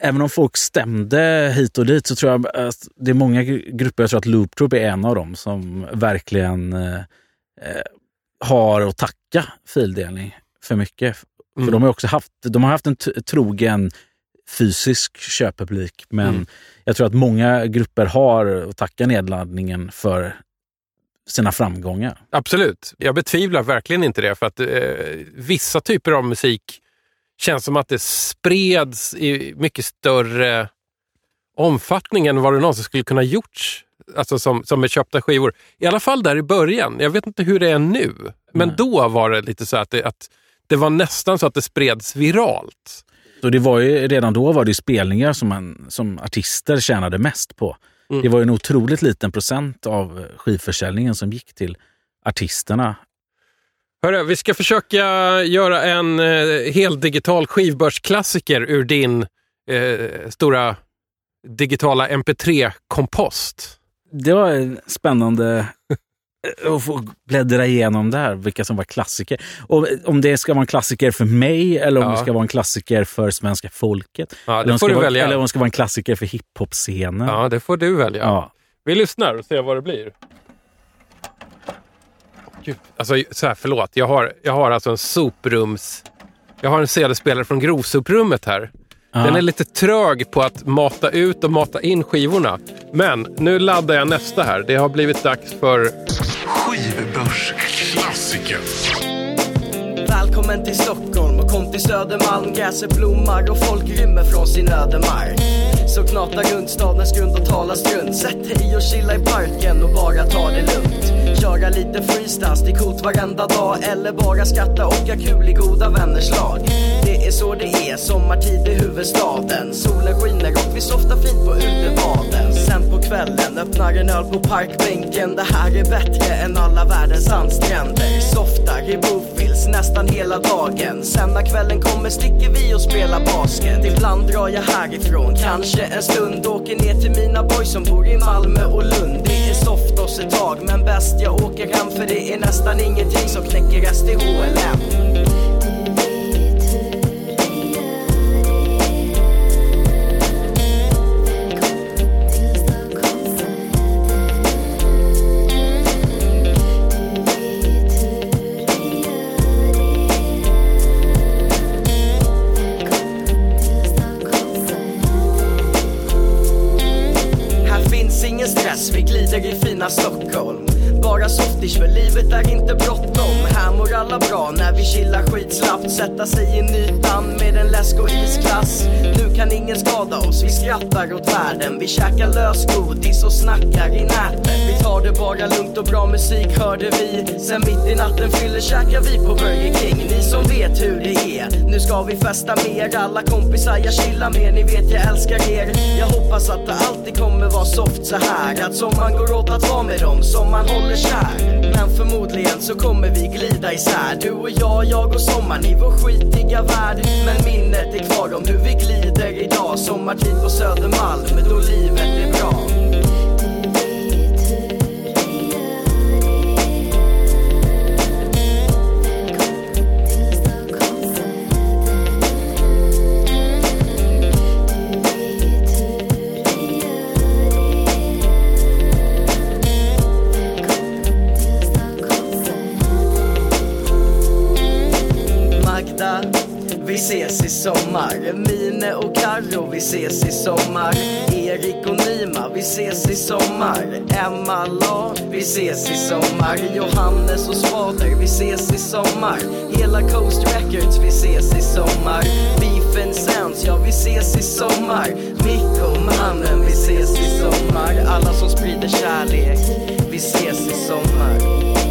även om folk stämde hit och dit så tror jag att det är många gr- grupper, jag tror att Loop Troop är en av dem, som verkligen eh, eh, har att tacka fildelning för mycket.
Mm.
För de har också haft, de har haft en trogen fysisk köppublik, men
Mm.
jag tror att många grupper har att tacka nedladdningen för sina framgångar.
Absolut. Jag betvivlar verkligen inte det. För att eh, vissa typer av musik känns som att det spreds i mycket större omfattning än vad det någonsin skulle kunna gjorts. Alltså som, som med köpta skivor. I alla fall där i början. Jag vet inte hur det är nu. Men
Nej.
då var det lite så att det, att det var nästan så att det spreds viralt.
Så det var ju, redan då var det spelningar som, man, som artister tjänade mest på.
Mm.
Det var ju en otroligt liten procent av skivförsäljningen som gick till artisterna.
Hörru, vi ska försöka göra en eh, heldigital skivbörsklassiker ur din eh, stora digitala MP3-kompost.
Det var spännande att få bläddra igenom där, vilka som var klassiker. Och om det ska vara en klassiker för mig eller om
Ja.
det ska vara en klassiker för svenska folket.
Ja,
eller,
det
om vara, eller om det ska vara en klassiker för hiphop-scenen.
Ja, det får du välja.
Ja.
Vi lyssnar och ser vad det blir. Gud, alltså, så här, förlåt. Jag har, jag har alltså en soprums... Jag har en CD-spelare från grovsoprummet här. Den är lite trög på att mata ut och mata in skivorna. Men nu laddar jag nästa här. Det har blivit dags för...
Skivbörsklassiker.
Välkommen till Stockholm och kom till Södermalm Gräset blommar och folk rymmer från sin ödemark Så knata runt stadens grund och tala strunt Sätt dig och chilla i parken och bara ta det lugnt Köra lite freestyle, det är coolt varenda dag. Eller bara skratta och ha kul i goda vänners lag. Det är så det är, sommartid i huvudstaden. Solen skiner och vi softar fint på utebaden. Sen på kvällen öppnar en öl på parkbänken. Det här är bättre än alla världens sandstränder. Softar i Boofills nästan hela dagen. Sen när kvällen kommer sticker vi och spelar basket. Ibland drar jag härifrån, kanske en stund. Åker ner till mina boys som bor i Malmö och Lund. Det är soft oss ett tag, men bäst jag åker hem För det är nästan ingenting som knäcker SDHLM. Skrattar åt världen. Vi käkar lösgodis och snackar i nätet Vi tar det bara lugnt och bra musik hörde vi. Sen mitt i natten fyller käkar vi på Burger King. Ni som vet hur det är, nu ska vi festa mer Alla kompisar jag chillar med, ni vet jag älskar er. Jag hoppas att det alltid kommer vara soft så här. Att sommaren går åt att vara med dem som man håller kär. Men förmodligen så kommer vi glida isär. Du och jag, jag och sommaren i vår skitiga värld. Men minnet är kvar om hur vi glider idag. Sommartid på Södermalm, då livet är bra. Sommar. Mine och Karo, vi ses i sommar. Erik och Nima, vi ses i sommar. Emma La, vi ses i sommar. Johannes och Spader, vi ses i sommar. Hela Coast Records, vi ses i sommar. Beef Sounds, ja vi ses i sommar. Mick och mannen, vi ses i sommar. Alla som sprider kärlek, vi ses i sommar.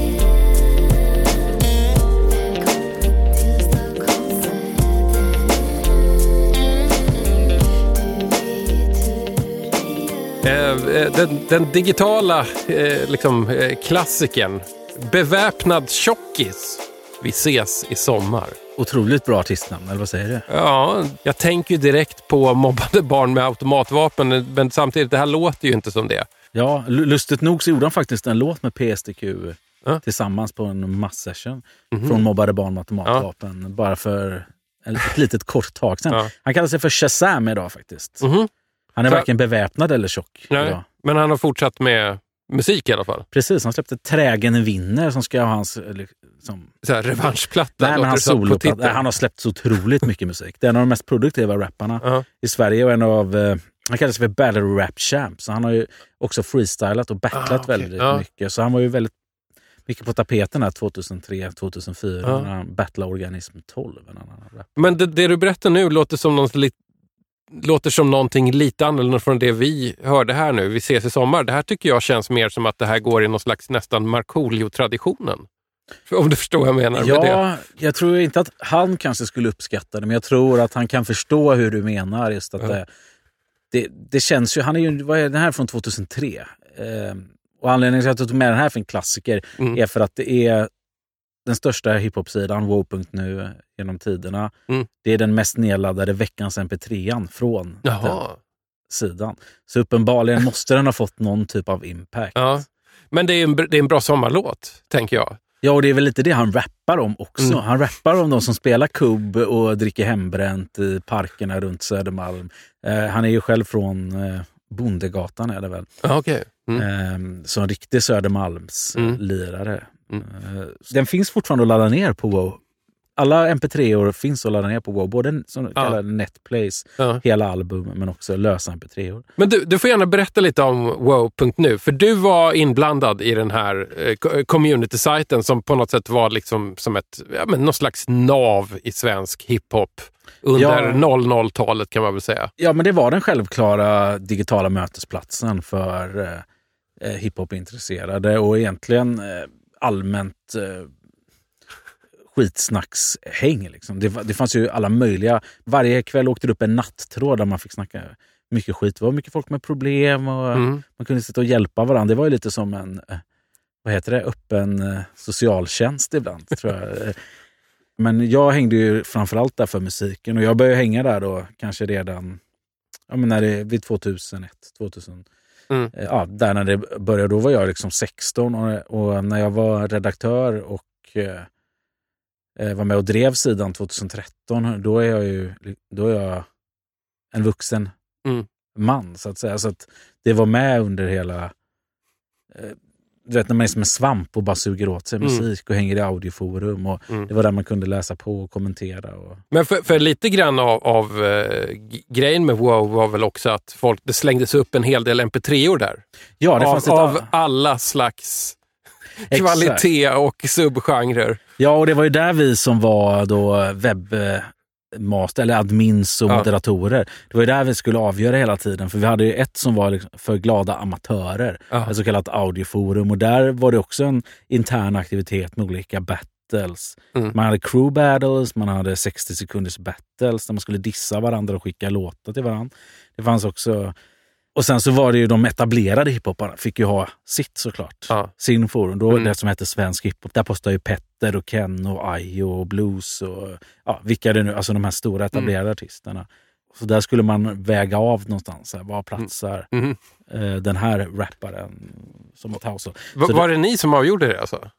Den, den digitala eh, liksom, eh, klassikern. Beväpnad tjockis. Vi ses i sommar.
Otroligt bra artistnamn, eller vad säger du?
Ja, jag tänker ju direkt på mobbade barn med automatvapen, men samtidigt, det här låter ju inte som det.
Ja, lu- lustigt nog så gjorde han faktiskt en låt med PSTQ
Ja.
tillsammans på en mass-session
Mhm.
från Mobbade barn med automatvapen. Bara för ett litet kort tag sedan.
Ja.
Han kallar sig för Shazam idag faktiskt.
Mhm.
Han är
Så-
varken beväpnad eller tjock.
Nej,
idag.
men han har fortsatt med musik i alla fall.
Precis, han släppte Trägen vinner som ska ha hans... Liksom,
Så här, revanschplatta.
nej, men
titeln.
Nej, Han har släppt så otroligt mycket musik. Det är en av de mest produktiva rapparna
Ja.
i Sverige och en av... eh, Han kallar sig för Battle Rap Champ. Så han har ju också freestylat och battlat
Ah, okej.
väldigt
Ja.
mycket. Så han var ju väldigt mycket på tapeten här 2003, 2004
Ja.
när han battlade Organism 12. En annan rap.
Men det, det du berättar nu låter som, något lit, låter som någonting lite annorlunda från det vi hörde här nu. Vi ses i sommar. Det här tycker jag känns mer som att det här går i någon slags nästan Markoolio-traditionen. Om du förstår vad jag menar med det.
Ja, jag tror inte att han kanske skulle uppskatta det, men jag tror att han kan förstå hur du menar. Just att
Ja.
det, det, det känns ju, han är ju, vad är den här från 2003? Eh, och anledningen till att jag tog med den här för en klassiker
Mm.
är för att det är den största hiphop-sidan, wow.nu, genom tiderna.
Mm.
Det är den mest nedladdade veckans mp3an från den
Jaha.
sidan. Så uppenbarligen måste den ha fått någon typ av impact.
Ja. Men det är, en, det är en bra sommarlåt, tänker jag.
Ja, och det är väl lite det han rappar om också.
Mm.
Han rappar om de som spelar kubb och dricker hembränt i parkerna runt Södermalm. Eh, han är ju själv från eh, Bondegatan är det väl.
Ja, okej. Mm.
Eh, så en riktig Södermalms
Mm. Mm.
Eh, den finns fortfarande att ladda ner på. Alla mp3-or finns att ladda ner på Wow. Både som
Ja.
kallar Netplays,
Ja.
hela album, men också lösa mp3-or.
Men du, du får gärna berätta lite om wow.nu, för du var inblandad i den här eh, co- community-sajten som på något sätt var liksom som ett, ja, men någon slags nav i svensk hiphop under
Ja.
00-talet kan man väl säga.
Ja, men det var den självklara digitala mötesplatsen för eh, eh, hiphop-intresserade och egentligen eh, allmänt eh, skitsnackshäng. Liksom. Det, det fanns ju alla möjliga... Varje kväll åkte det upp en nattråd där man fick snacka mycket skit. Det var mycket folk med problem och
Mm.
man kunde sitta och hjälpa varandra. Det var ju lite som en eh, vad heter det, öppen eh, socialtjänst ibland. tror jag. Eh, Men jag hängde ju framförallt där för musiken och jag började hänga där då kanske redan ja, men när det, vid 2001, 2000.
Mm.
Ja, där när det började, då var jag liksom 16 och, och när jag var redaktör och var med och drev sidan 2013, då är jag ju då är jag en vuxen
Mm.
man så att säga. Så att det var med under hela... Eh, du vet när man är som en svamp och bara suger åt sig
Mm.
musik och hänger i audioforum. Och
Mm.
Det var där man kunde läsa på och kommentera. Och,
Men för, för lite grann av, av eh, g- grejen med wow var väl också att folk, det slängdes upp en hel del mp3or där.
ja, det
av,
fanns ett,
av alla slags. Kvalitet och subgenrer.
Ja, och det var ju där vi som var då webbmaster, eller admins och
Ja.
moderatorer. Det var ju där vi skulle avgöra hela tiden. För vi hade ju ett som var liksom för glada amatörer,
Ja.
ett så kallat audioforum. Och där var det också en intern aktivitet med olika battles.
Mm.
Man hade crew battles, man hade 60 sekunders battles där man skulle dissa varandra och skicka låtar till varandra. Det fanns också... Och sen så var det ju de etablerade hiphoparna fick ju ha sitt såklart.
Ja.
Sin forum. Då
Mm.
det som hette Svensk hiphop. Där postade ju Petter och Ken och Ayo och Blues och ja, vilka det nu, alltså de här stora etablerade
Mm.
artisterna. Så där skulle man väga av någonstans. Här, var platsar
Mhm.
eh, den här rapparen som ett house?
Va- var det ni som avgjorde det alltså?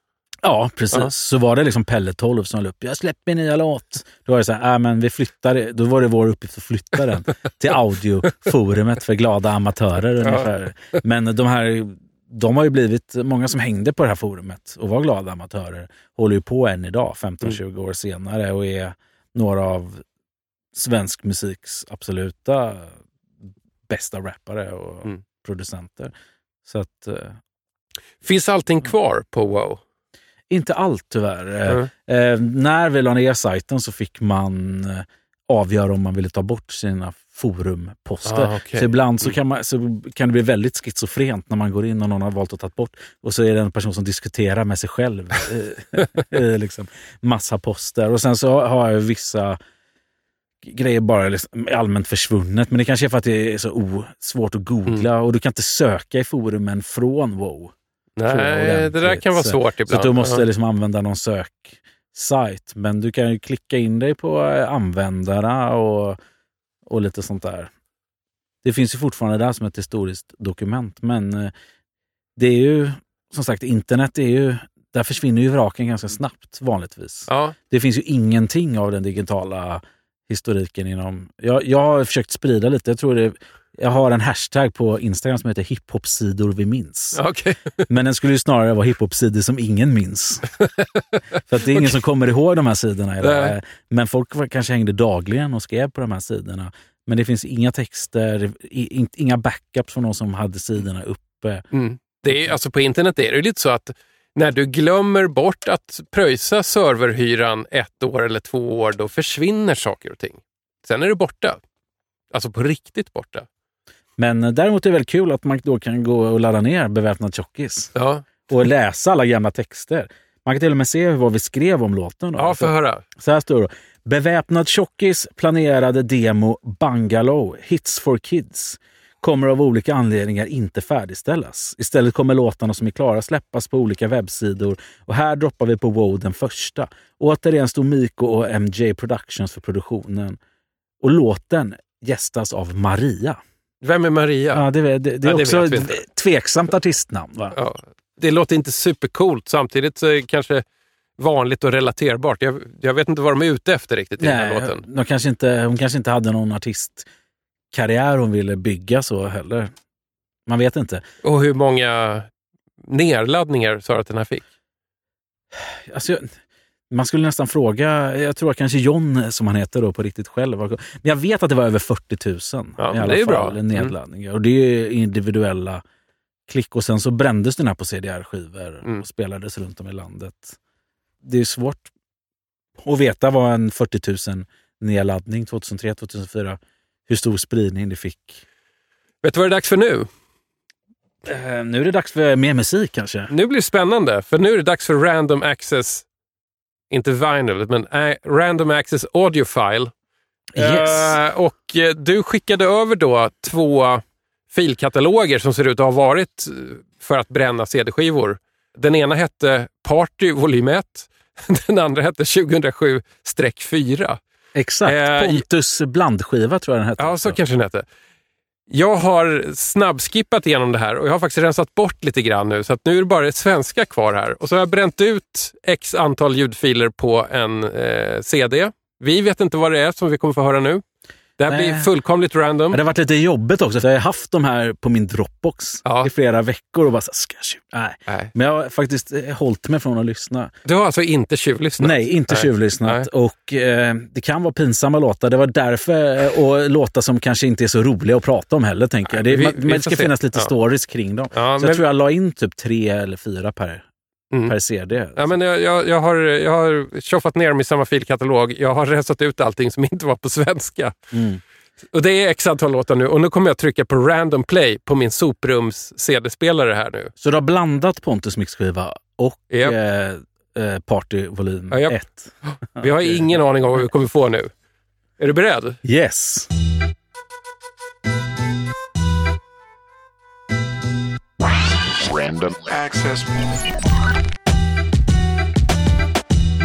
Ja, precis.
Ja.
Så var det liksom Pelle 12 som höll upp. Jag släpper min nya låt. Då var det så här, äh, men vi flyttar. Då var det vår uppgift att flytta den till audioforumet för glada amatörer ungefär. Men de här, de har ju blivit, många som hängde på det här forumet och var glada amatörer, håller ju på än idag, 15-20 år senare och är några av svensk musiks absoluta bästa rappare och
Mm.
producenter. Så att, eh,
Finns allting kvar på wow?
Inte allt tyvärr. Eh,
Mm.
Eh, när vi la ner sajten så fick man eh, avgöra om man ville ta bort sina forumposter.
Ah, okej.
Så ibland så
Mm.
kan, man, så kan det bli väldigt schizofrent när man går in och någon har valt att ta bort och så är det en person som diskuterar med sig själv. eh, liksom, massa poster. Och sen så har jag vissa grejer bara liksom allmänt försvunnet. Men det kanske är för att det är så svårt att googla
Mm.
och du kan inte söka i forumen från wow.
Nej, det där kan vara
Så-
svårt
Så
ibland.
att du måste liksom använda någon söksajt. Men du kan ju klicka in dig på eh, användare och, och lite sånt där. Det finns ju fortfarande där som ett historiskt dokument. Men eh, det är ju, som sagt, internet är ju där försvinner ju vraken ganska snabbt vanligtvis.
Ja,
Det finns ju ingenting av den digitala historiken inom... Jag, jag har försökt sprida lite. Jag tror det, jag har en hashtag på Instagram som heter hiphopsidor vi minns.
okej.
Men den skulle ju snarare vara hiphopsidor som ingen minns. För att det är ingen som kommer ihåg de här sidorna idag.
Nej.
Men folk kanske hängde dagligen och skrev på de här sidorna. Men det finns inga texter, inga backups från någon som hade sidorna uppe.
Mm. Det är, alltså på internet är det lite så att när du glömmer bort att pröjsa serverhyran ett år eller två år, då försvinner saker och ting. Sen är det borta. Alltså på riktigt borta.
Men eh, däremot är det väldigt kul att man då kan gå och ladda ner Beväpnad tjockis
Ja,
och läsa alla gamla texter. Man kan till och med se vad vi skrev om låten. Då.
ja få höra.
Så här står det. Beväpnad tjockis planerade demo Bungalow, Hits for Kids, kommer av olika anledningar inte färdigställas. Istället kommer låtarna som är klara släppas på olika webbsidor och här droppar vi på Wow den första. Återigen stod Miko och MJ Productions för produktionen. Och låten gästas av Maria.
Vem är Maria?
Ja, det, det, det är
Ja, det
också ett tveksamt artistnamn. Va?
Ja, det låter inte supercoolt. Samtidigt så är det kanske vanligt och relaterbart. Jag, jag vet inte vad de är ute efter riktigt i den här låten.
de kanske inte, hon kanske inte hade någon artistkarriär hon ville bygga så heller. Man vet inte.
Och hur många nedladdningar sa du att den här fick?
Alltså, man skulle nästan fråga, jag tror kanske John som han heter då på riktigt själv. Men jag vet att det var över 40 000
Ja,
i alla
det är
fall
bra. Mm.
nedladdningar. Och det är individuella klick. Och sen så brändes den här på CDR-skivor
Mm.
och spelades runt om i landet. Det är svårt att veta vad en 40 000 nedladdning 2003-2004, hur stor spridning det fick.
Vet du vad det är dags för nu?
Eh, nu är det dags för mer musik kanske.
Nu blir det spännande, för nu är det dags för Random Access, inte Vinyl, men eh, Random Access Audiofile.
Yes.
Eh, och eh, du skickade över då två filkataloger som ser ut att ha varit för att bränna CD-skivor. Den ena hette Party volym 1, den andra hette 2007-4.
Exakt.
Eh,
Pontus blandskiva tror jag den hette.
Ja, så kanske den hette. Jag har snabbskippat igenom det här och jag har faktiskt rensat bort lite grann nu, så att nu är det bara det svenska kvar här. Och så har jag bränt ut x antal ljudfiler på en eh, CD. Vi vet inte vad det är som vi kommer få höra nu. Det här blir fullkomligt random.
Men det har varit lite jobbigt också, för jag har haft de här på min Dropbox
Ja.
i flera veckor och bara så ska jag tjuv- Nej.
Nej.
Men jag har faktiskt eh, hållit mig från att lyssna.
Du har alltså inte tjuvlyssnat?
Nej, inte
Nej.
tjuvlyssnat.
Nej.
Och eh, det kan vara pinsamma låtar. Det var därför, eh, och låtar som kanske inte är så roliga att prata om heller, tänker jag. Det,
vi-
man-
vi
men det ska
se.
finnas lite
Ja.
stories kring dem.
Ja,
så
men-
jag tror jag la in typ tre eller fyra per,
Mm.
per CD.
Ja, men jag, jag, jag, har, jag har tjoffat ner dem i samma filkatalog. Jag har rensat ut allting som inte var på svenska.
Mm.
Och det är x antal låtar nu och nu kommer jag trycka på random play på min soprums CD-spelare här nu.
Så du har blandat Pontus mixskiva och
Japp.
eh, eh, Party volym
Ja, japp.
1.
Vi har ingen aning om vad vi kommer få nu. Är du beredd?
Yes!
Random access.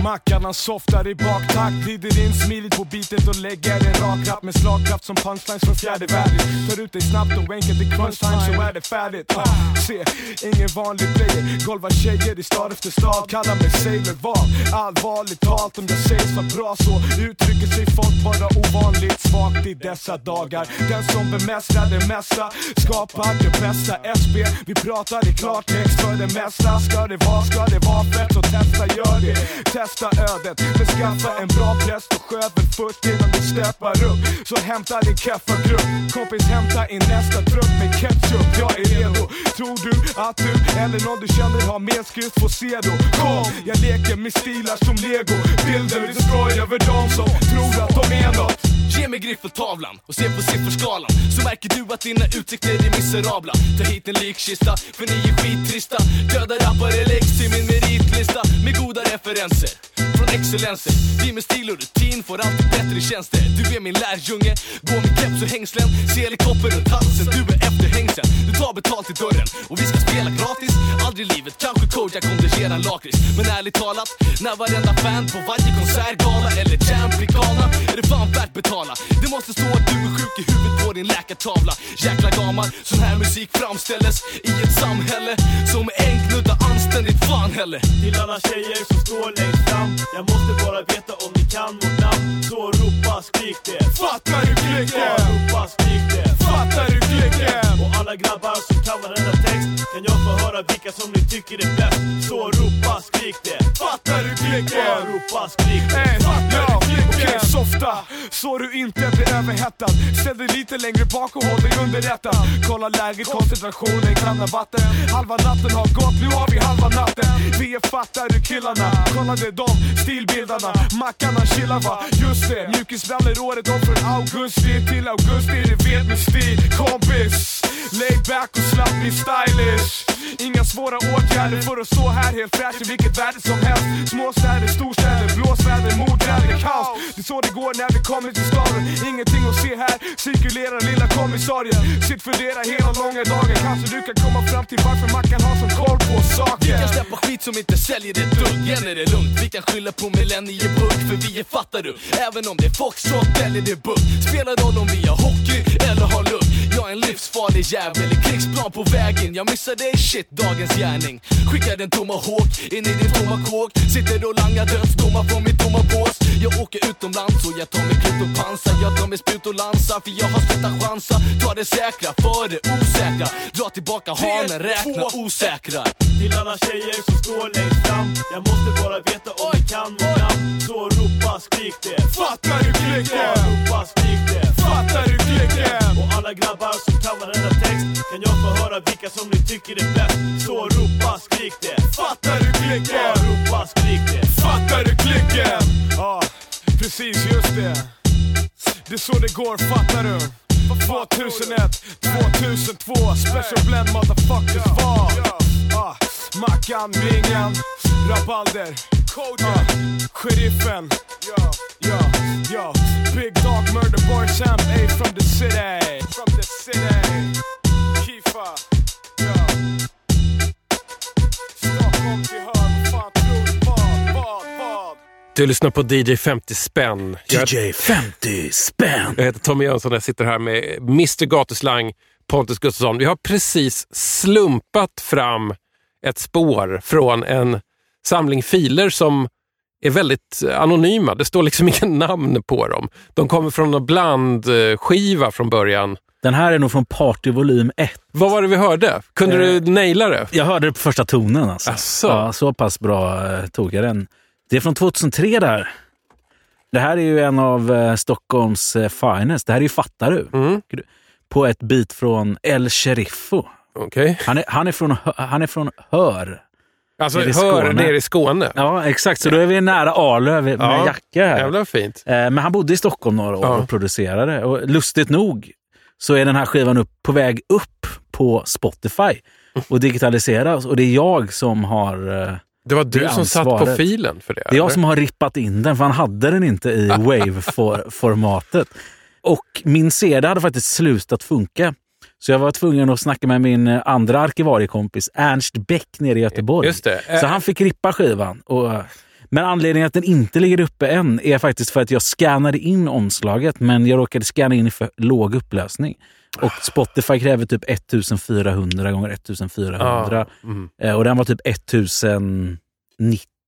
Mackarna softar i baktakt Glider in smidigt på bitet och lägger en rak rap med slagkraft som punchlines från fjärde världen. Tar ut dig snabbt och enkelt i crunch time så är det färdigt. Ah, Se, ingen vanlig player Golvar tjejer i stad efter stad Kallar mig sailor. Vad? Allvarligt talat om jag sägs vara bra så Uttrycker sig folk bara ovanligt svagt i dessa dagar. Den som bemästrar det mesta Skapar det bästa. SB Vi pratar i klartext för det mesta. Ska det vara, ska det vara fett så testa, gör det. Testa ödet, men skaffa en bra präst och skövel först innan du steppar upp. Så hämta din keffa-grupp Kompis hämta in nästa trupp med ketchup. Jag är redo. Tror du att du eller någon du känner har mer skills får se då Kom, jag leker med stilar som lego. Bilder Bilden skoj över dem som tror att de är nåt
Ge mig griffeltavlan och se på sifferskalan. Så märker du att dina utsikter är miserabla. Ta hit en likkista, för ni är skittrista. Döda rappare läggs till min meritlista. Med goda referenser
från excellenser. Vi med stil och rutin får alltid bättre tjänster. Du är min lärjunge, går med keps och hängslen. Ser helikopter runt halsen, du är efterhängsen. Du tar betalt i dörren och vi ska spela gratis. Aldrig i livet, kanske Kojak om ger en lakrits. Men ärligt talat, när varenda fan på varje konsertgala eller jam blir galna, är det fan värt betala. Det måste stå att du är sjuk i huvudet på din läkartavla. Jäkla gammal, sån här musik framställes i ett samhälle som är enkelt anständigt fan heller.
Till alla tjejer som står längst fram Jag måste bara veta om ni kan vårt namn Så ropa, skrik det
Fattar du klicken?
Ropa, skrik det
Fattar du klicken?
Och alla grabbar som kan varenda text Kan jag få höra vilka som ni tycker är bäst Så ropa, skrik det
Fattar du klicken?
Ropa, skrik det
ofta så du inte blir överhettad. Ställ dig lite längre bak och håll dig underrättad. Kolla läget, koncentrationen, kranna vatten. Halva natten har gått, nu har vi halva natten. Vi är fattar du killarna, kolla det är de stilbildarna. Mackarna chillar va, just det. Mjukisbrallor året om från augusti till augusti. Det vet med stil, kompis. Lay back och slapp, bli stylish. Inga svåra åtgärder för att stå här helt fräsch i vilket väder som helst. Småstäder, storstäder, blåsväder, mordväder, kaos. Det är så det går när vi kommer till staden. Ingenting att se här, cirkulerar lilla kommissarien. Sitt fundera hela långa dagen. Kanske du kan komma fram till varför Mackan har sån koll på saker. Vi kan släppa skit som inte säljer ett dugg. Igen är det lugnt, vi kan skylla på millenniebugg. För vi är fattar du, även om det är foxtrot eller det är bugg. Spelar roll om vi har hockey eller har lugg. Jag är en livsfarlig jävel i krigsplan på vägen. Jag missar dig shit, dagens gärning. Skickar en tomahawk in i din tomma kåk. Sitter och langar dödsdomar från mitt tomma bås. Jag åker utomlands och jag tar mig krut och pansar. Jag tar mig spjut och lansar för jag har slutat chansa. Ta det säkra för det osäkra. Dra tillbaka hanen, räkna osäkra.
Till alla tjejer som står längst fram Jag måste bara veta om ni kan vårt namn Så ropa, skrik det
Fattar du klicken?
Ropa, skrik det
Fattar du klicken?
Och alla grabbar som kan varenda text Kan jag få höra vilka som ni tycker är bäst Så ropa, skrik det
Fattar du klicken?
Ja, ropa, skrik det
Fattar du klicken? Ja, precis just det. Det är så det går, fattar du? 2001, 2002, special blend motherfuckers var. Ah, Mackan, Blingan, Rabalder, ah, Sheriffen. Ja, ja, ja. Big dog, murder boy, champ, A from the city. From the city. Kifa, ja. Stockholm till vad fan tror du? Vad, vad, vad?
Du lyssnar på DJ 50 spänn.
DJ 50 spänn.
jag heter Tommy Jönsson och jag sitter här med Mr Gatuslang, Pontus Gustafsson. Vi har precis slumpat fram ett spår från en samling filer som är väldigt anonyma. Det står liksom inga namn på dem. De kommer från en blandskiva från början.
Den här är nog från Party volym 1.
Vad var det vi hörde? Kunde
Eh,
du naila det?
Jag hörde det på första tonen. Alltså.
Asså?
Ja, så pass bra eh, tog jag den. Det är från 2003 där. Det här är ju en av eh, Stockholms eh, finest. Det här är ju Fattar du?
Mm.
På ett bit från El Sheriffo.
Okej.
Han är, han är, från, han är från Hör.
Alltså,
Nere i
hör nere i Skåne.
Ja, exakt. Så då är vi nära Arlöv med
Ja,
Jacke här.
Jävlar fint.
Eh, Men han bodde i Stockholm några år
Ja.
och producerade. Och lustigt nog så är den här skivan upp, på väg upp på Spotify och digitaliseras. Och det är jag som har... eh,
Det var du
det
som satt på
ansvaret.
filen för det?
Det är jag
eller?
som har rippat in den, för han hade den inte i Wave-formatet. Och min CD hade faktiskt slutat funka. Så jag var tvungen att snacka med min eh, andra arkivariekompis Ernst Bäck nere i Göteborg.
Just det. Eh,
Så han fick rippa skivan. Och, men anledningen att den inte ligger uppe än är faktiskt för att jag scannade in omslaget, men jag råkade scanna in i för låg upplösning. Och Spotify kräver typ 1400 gånger 1400.
mm.
Eh, Och den var typ 1090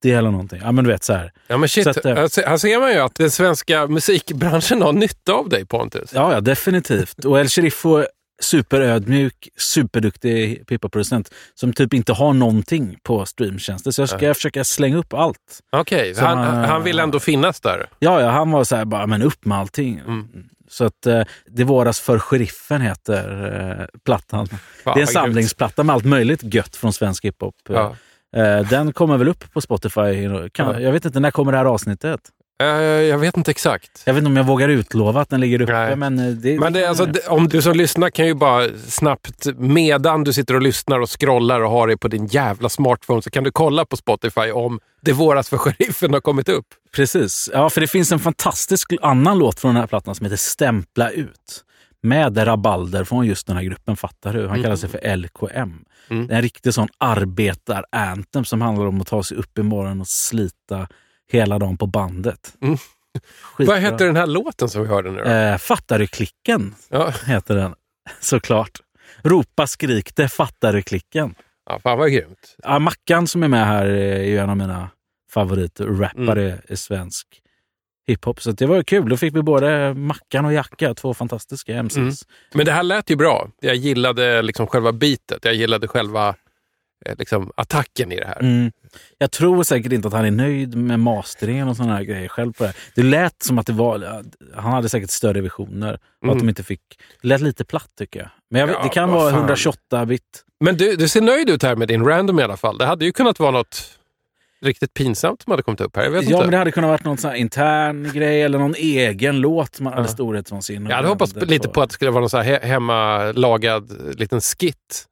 eller någonting. Ja men du vet så här.
Ja, men shit.
Att, eh,
se- här ser man ju att den svenska musikbranschen har nytta av dig Pontus.
Ja, ja definitivt. Och El Sheriffo superödmjuk, superduktig hiphoprocent som typ inte har någonting på streamtjänster. Så jag ska försöka slänga upp allt.
Okej,
Så
han,
han-
han vill ändå finnas där.
Ja, ja han var så här bara, men upp med allting.
Mm.
Så att eh, Det våras för sheriffen heter eh, plattan. det är en samlingsplatta med allt möjligt gött från svensk hiphop.
Ja.
Eh, den kommer väl upp på Spotify. Kan,
Ja.
Jag vet inte, när kommer det här avsnittet?
Eh, jag vet inte exakt.
Jag vet inte om jag vågar utlova att den ligger uppe,
Nej.
men eh, det...
Men det, alltså, det- om du som lyssnar kan ju bara snabbt, medan du sitter och lyssnar och scrollar och har det på din jävla smartphone, så kan du kolla på Spotify om Det våras för sheriffen har kommit upp.
Precis. Ja, för det finns en fantastisk annan låt från den här plattan som heter Stämpla ut. Med Rabalder från just den här gruppen, fattar du? Han
Mm.
kallar sig för LKM.
Mm.
Det är en riktig sån arbetar-anthem som handlar om att ta sig upp imorgon och slita hela dagen på bandet.
Mm. Vad heter den här låten som vi hörde nu då?
Eh, fattar du klicken?
Ja.
Heter den. Såklart. Ropa skrik det, fattar du klicken?
ja, fan vad grymt.
Ja, Mackan som är med här är ju en av mina favoriter, rappare
Mm.
i svensk hiphop. Så det var kul. Då fick vi både Mackan och Jacka, två fantastiska MCs.
Mm. Men det här lät ju bra. Jag gillade liksom själva beatet. Jag gillade själva liksom, attacken i det här.
Mm. Jag tror säkert inte att han är nöjd med masteringen och sådana här grejer själv på det. Det lät som att det var, han hade säkert större visioner. Och
Mm.
att de inte fick, det lät lite platt tycker jag. Men jag
Ja,
det kan vara
fan.
128 bit.
Men du, du ser nöjd ut här med din random i alla fall. Det hade ju kunnat vara något riktigt pinsamt som hade kommit upp här. Jag vet
Ja,
inte.
men det hade kunnat varit någon sån intern grej eller någon egen låt man hade storhetsvansinne.
Jag hade hoppats lite på att det skulle vara någon så här he- hemmalagad liten skit.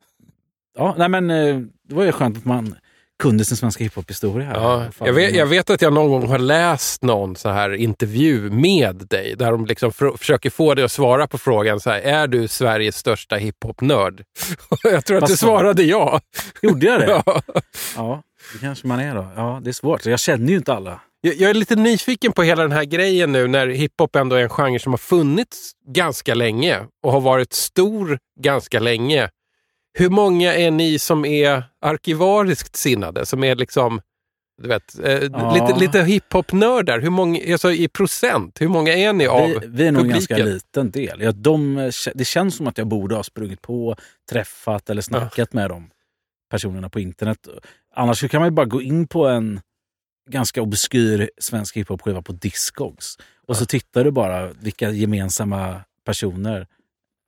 Ja, nej men eh, det var ju skönt att man kunde sin svenska hiphop-historia.
Ja, jag, vet, jag vet att jag någon gång har läst någon så här intervju med dig där de liksom försöker få dig att svara på frågan så här, är du Sveriges största hiphop-nörd? jag tror att du svarade ja.
Gjorde jag det?
ja.
Ja, det kanske man är då. Ja, det är svårt. Jag känner ju inte alla.
Jag, jag är lite nyfiken på hela den här grejen nu när hiphop ändå är en genre som har funnits ganska länge och har varit stor ganska länge. Hur många är ni som är arkivariskt sinnade? Som är liksom, du vet, eh,
Ja.
lite, lite hiphop-nördar? Hur många, alltså i procent, hur många är ni av
Vi, vi är nog en
publiken?
ganska liten del. Ja, de, det känns som att jag borde ha sprungit på, träffat eller snackat med de personerna på internet. Annars kan man ju bara gå in på en ganska obskyr svensk hiphop-skiva på Discogs. Och så tittar du bara vilka gemensamma personer,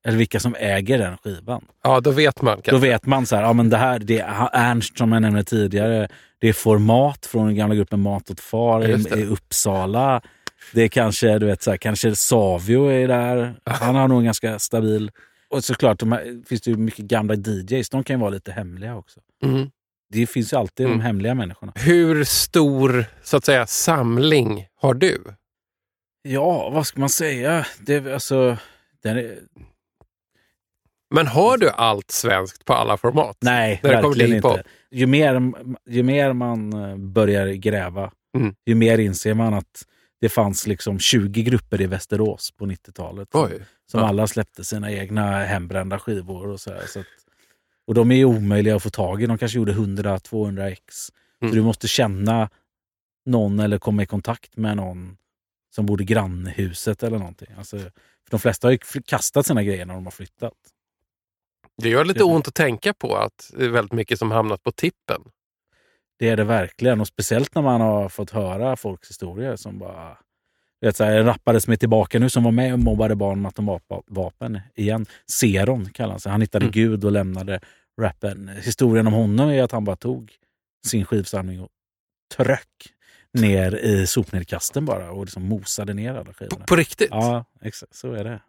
eller vilka som äger den skivan.
Ja, då vet man kanske.
Då vet man så här, ja men det här, det är Ernst som jag nämnde tidigare. Det är Format från den gamla gruppen Mat åt far i, i Uppsala. Det är kanske, du vet, så här, kanske Savio är där. Han har nog en ganska stabil... Och såklart, de här, finns det ju mycket gamla DJs. De kan ju vara lite hemliga också.
Mm.
Det finns ju alltid
Mm.
de hemliga människorna.
Hur stor så att säga, samling har du?
Ja, vad ska man säga? Det, alltså, den är,
Men har du allt svenskt på alla format?
nej,
När
verkligen inte. Ju mer, ju mer man eh, börjar gräva,
Mm.
ju mer inser man att det fanns liksom 20 grupper i Västerås på 90-talet. som-. Som
Ja.
alla släppte sina egna hembrända skivor. Och, så här, så att, och de är omöjliga att få tag i. De kanske gjorde 100-200 ex.
Mm.
Så du måste känna någon eller komma i kontakt med någon som i grannhuset eller någonting. Alltså, för de flesta har ju kastat sina grejer när de har flyttat.
Det gör lite
Precis.
ont att tänka på att det är väldigt mycket som hamnat på tippen.
Det är det verkligen. Och speciellt när man har fått höra folks historier som bara... Vet, så här, en rappare som är tillbaka nu som var med och mobbade barn med automatvapen igen. Seron kallar han sig. Han hittade
Mm.
Gud och lämnade rappen. Historien om honom är att han bara tog sin skivsamling och tröck ner i sopnedkasten bara och liksom mosade ner alla
På,
skivorna.
på riktigt?
Ja, exakt. Så är det.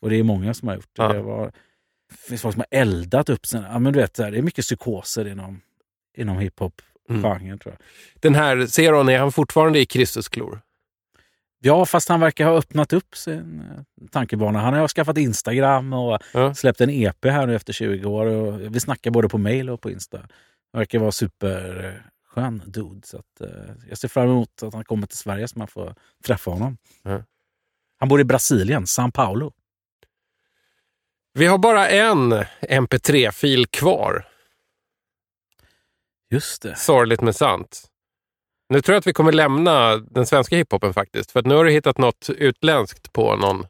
Och det är många som har gjort det.
Ja.
Det, var, det finns folk som har eldat upp sina... Ja, men du vet, det är mycket psykoser inom, inom hiphop-genren tror jag.
Den här Zeron, är han fortfarande i Kristusklor?
Ja, fast han verkar ha öppnat upp sin eh, tankebana. Han har skaffat Instagram och
Ja.
släppt en EP här nu efter 20 år. Och vi snackar både på mail och på Insta. Han verkar vara superskön dude. Så att, eh, jag ser fram emot att han kommer till Sverige så man får träffa honom.
Ja.
Han bor i Brasilien, São Paulo.
Vi har bara en MP3-fil kvar.
Just det.
Sorgligt men sant. Nu tror jag att vi kommer lämna den svenska hiphopen faktiskt. För att nu har du hittat något utländskt på någon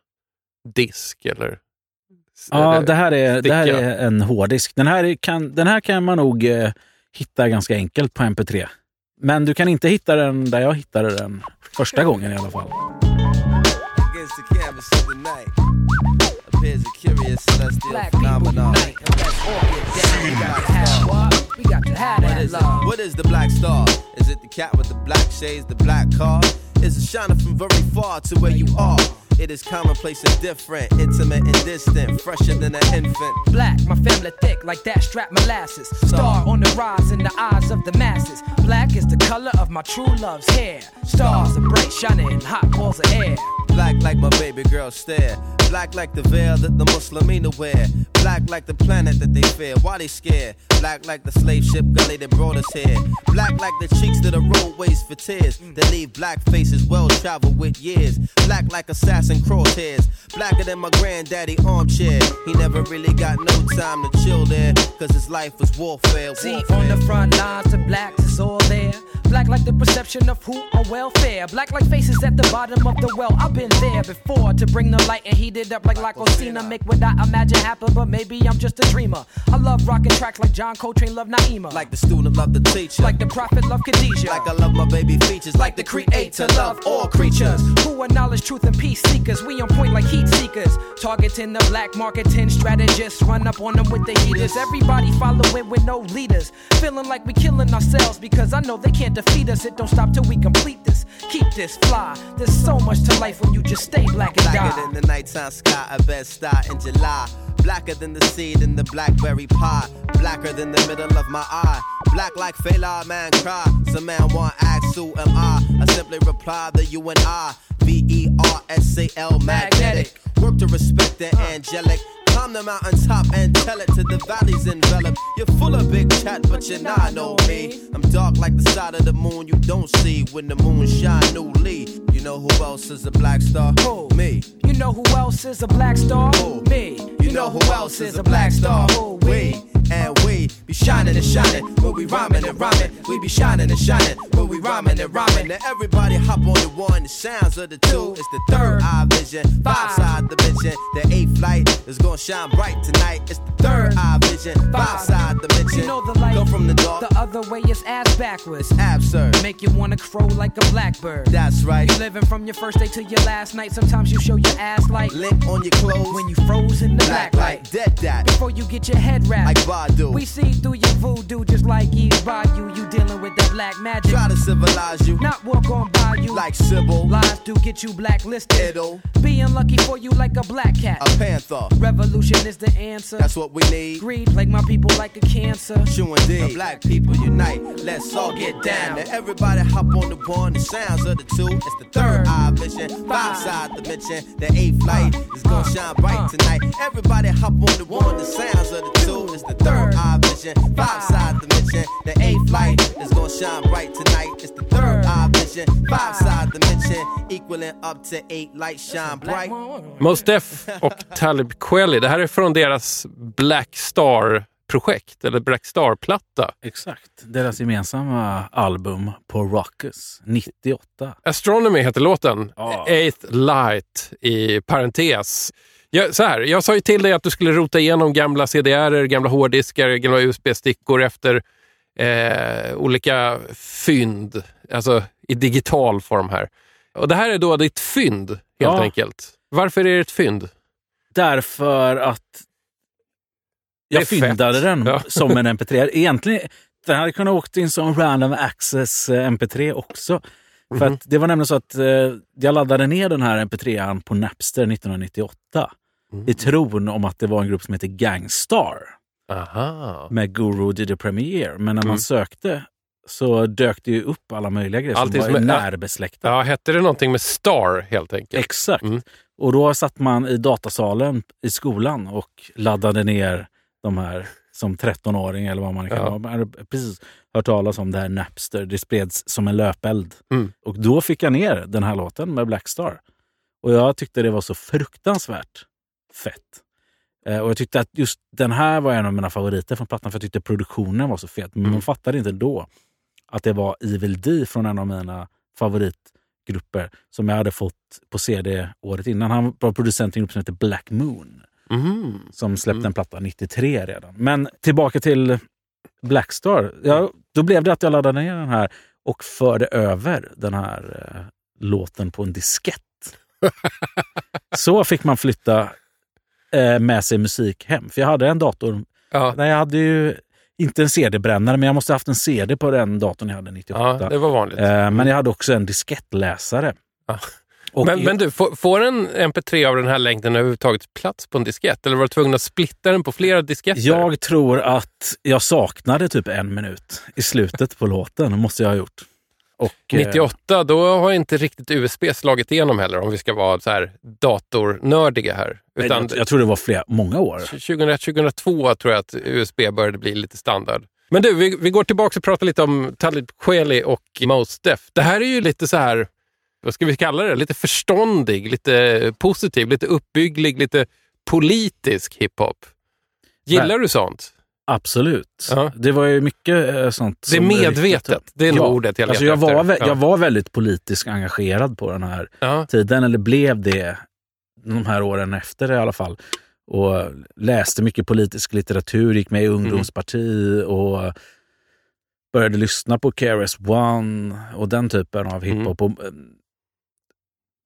disk eller...
Ja,
eller
det här är, det här är en hårddisk. Den här kan, den här kan man nog eh, hitta ganska enkelt på MP3. Men du kan inte hitta den där jag hittade den första gången i alla fall.
Against the canvas of the night appears a curious celestial phenomenon. What is, what is the black star? Is it the cat with the black shades, the black car? is a shining from very far to where you are. It is commonplace and different, intimate and distant, fresher than an infant.
Black, my family thick like that strap molasses. Star on the rise in the eyes of the masses. Black is the color of my true love's hair. Stars are bright, shining, hot balls of air.
Black like my baby girl stare. Black like the veil that the Muslimina wear. Black like the planet that they fear. Why they scared? Black like the slave ship gully that brought us here. Black like the cheeks that the roadways for tears. That leave black faces well traveled with years. Black like assassin crosshairs. Blacker than my granddaddy armchair. He never really got no time to chill there. Cause his life was warfare.
See,
warfare.
on the front lines, the blacks is all there. Black like the perception of who on welfare. Black like faces at the bottom of the well. I've been there before to bring the light and heat it up like Lacosina. Make what I imagine happen, but maybe I'm just a dreamer. I love rocking tracks like John Coltrane love Naima.
Like the student love the teacher.
Like the prophet love Khadijah.
Like I love my baby features. Like the creator love all creatures.
Who are knowledge, truth, and peace seekers. We on point like heat seekers. Targeting the black marketing strategists. Run up on them with the heaters. Everybody following with no leaders. Feeling like we killing ourselves because I know they can't defeat us. It don't stop till we complete this. Keep this fly. There's so much to life when you just stay black and die.
than the nighttime sky, a bed star in July. Blacker than the seed in the blackberry pie. Blacker than the middle of my eye. Black like Fela man cry. Some man want ask who am I? I simply reply that you and I. V E R S A L magnetic. Work to respect the angelic. Climb the mountaintop and tell it to the valleys enveloped. You're full of big chat, but you're not know me. I'm dark like the side of the moon you don't see when the moon shine newly. You know who else is a black star?
Who?
Me.
You know who else is a black star?
Who?
Me.
You know who else is a black star?
Who?
We and we be shining and shining when we rhyming and rhyming. We be shining and shining when we rhyming and rhyming. Now everybody hop on the one. The sounds of the two. It's the third eye vision. Five side dimension. The eighth light is gonna shine bright tonight. It's the third eye vision. Five side dimension.
You know the light.
Come from the dark.
The other way is ass backwards.
Absurd.
Make you wanna crow like a blackbird.
That's right.
You living from your first day to your last night. Sometimes you show your ass like
Lint on your clothes.
when you froze in the
black
black light.
light. Dead that.
Before you get your head wrapped.
Like Badu.
We see through your voodoo just like Eve Bayou. You You dealing with the black magic.
Try to civilize you.
Not walk on by you.
Like Sybil.
Lies do get you blacklisted.
It'll.
Being lucky for you like a black cat.
A panther.
Revolution is the answer.
That's what we need.
Greed plague my people like a cancer.
True indeed. Black people unite. Let's all get down. Now everybody hop on the one. The sounds of the two. It's the third eye vision. Five side dimension. The eighth light uh, is gonna shine bright uh. tonight. Everybody hop on the one. The sounds of the two. It's the third eye vision. Five side dimension. The eighth light is gonna shine bright tonight. It's the third eye vision. Five side dimension. Equaling up to eight lights shine bright.
Mos Def och Talib Kweli. Det här är från deras Black Star-projekt, eller Black Star-platta.
Exakt. Deras gemensamma album på Rockers 98.
Astronomy heter låten.
Ja.
Eighth Light i parentes. Jag, så här, jag sa ju till dig att du skulle rota igenom gamla CDR, gamla hårddiskar, gamla USB-stickor efter eh, olika fynd, alltså i digital form här. Och det här är då ditt fynd, helt
Ja.
enkelt. Varför är det ett fynd?
Därför att jag fyndade den
Ja.
som en MP3. Egentligen, den hade kunnat åkt in som random access eh, MP3 också. För
Mhm.
att det var nämligen så att eh, jag laddade ner den här MP3an på Napster 1998
Mm.
i tron om att det var en grupp som heter Gangstar
Aha.
med Guru did the Premiere. Men när man
Mm.
sökte så dök det ju upp alla möjliga grejer
Allting
som var
som är-
närbesläktade.
Ja, hette det någonting med Star helt enkelt?
Exakt.
Mm.
Och då satt man i datasalen i skolan och laddade ner de här som 13-åring eller vad man kan
Ja.
Man hade precis hört talas om det här Napster. Det spreds som en löpeld.
Mm.
Och då fick jag ner den här låten med Blackstar. Och jag tyckte det var så fruktansvärt fett. Eh, och jag tyckte att just den här var en av mina favoriter från plattan för jag tyckte produktionen var så fet. Men
Mm.
man fattade inte då att det var Evil D från en av mina favoritgrupper som jag hade fått på CD året innan. Han var producent i en grupp som heter Black Moon
Mhm.
som släppte
Mm.
en platta 93 redan. Men tillbaka till Blackstar. Ja, då blev det att jag laddade ner den här och förde över den här eh, låten på en diskett. Så fick man flytta eh, med sig musik hem. För jag hade en dator.
Ja.
Nej, jag hade ju inte en CD-brännare, men jag måste ha haft en CD på den datorn jag hade 98.
Ja, det var vanligt.
Eh, Men jag hade också en diskettläsare. Och
men, men du, får, får en MP3 av den här längden överhuvudtaget plats på en diskett? Eller var du tvungen att splitta den på flera disketter?
Jag tror att jag saknade typ en minut i slutet på låten, måste jag ha gjort. Och, eh,
98, då har inte riktigt USB slagit igenom heller, om vi ska vara så här datornördiga här. Utan
jag, jag tror det var flera, många år.
2001-2002 tror jag att USB började bli lite standard. Men du, vi, vi går tillbaka och pratar lite om Talib Kweli och Mos Def. Det här är ju lite så här, vad ska vi kalla det? Lite förståndig, lite positiv, lite uppbygglig, lite politisk hiphop. Gillar
Nej.
du sånt?
Absolut. Det var ju mycket eh, sånt.
Det är medvetet.
riktigt-
Det är nog ordet jag
alltså jag, var,
efter. Ja.
jag var väldigt politiskt engagerad på den här tiden, eller blev det de här åren efter i alla fall. Och läste mycket politisk litteratur, gick med i ungdomsparti och började lyssna på KRS One och den typen av hiphop. Och, eh,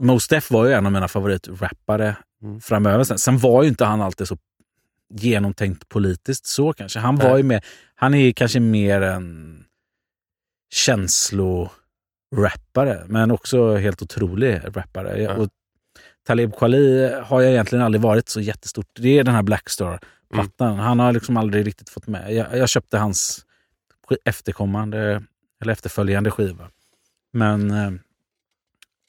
Mos Def var ju en av mina favoritrappare framöver. Sen, sen var ju inte han alltid så genomtänkt politiskt så kanske. Han var
Nej.
ju mer, han är ju kanske mer en känslorappare, men också helt otrolig rappare. Och Talib Kweli har jag egentligen aldrig varit så jättestort. Det är den här Blackstar-plattan. Han har liksom aldrig riktigt fått med. Jag, jag köpte hans efterkommande, eller efterföljande skiva. Men eh,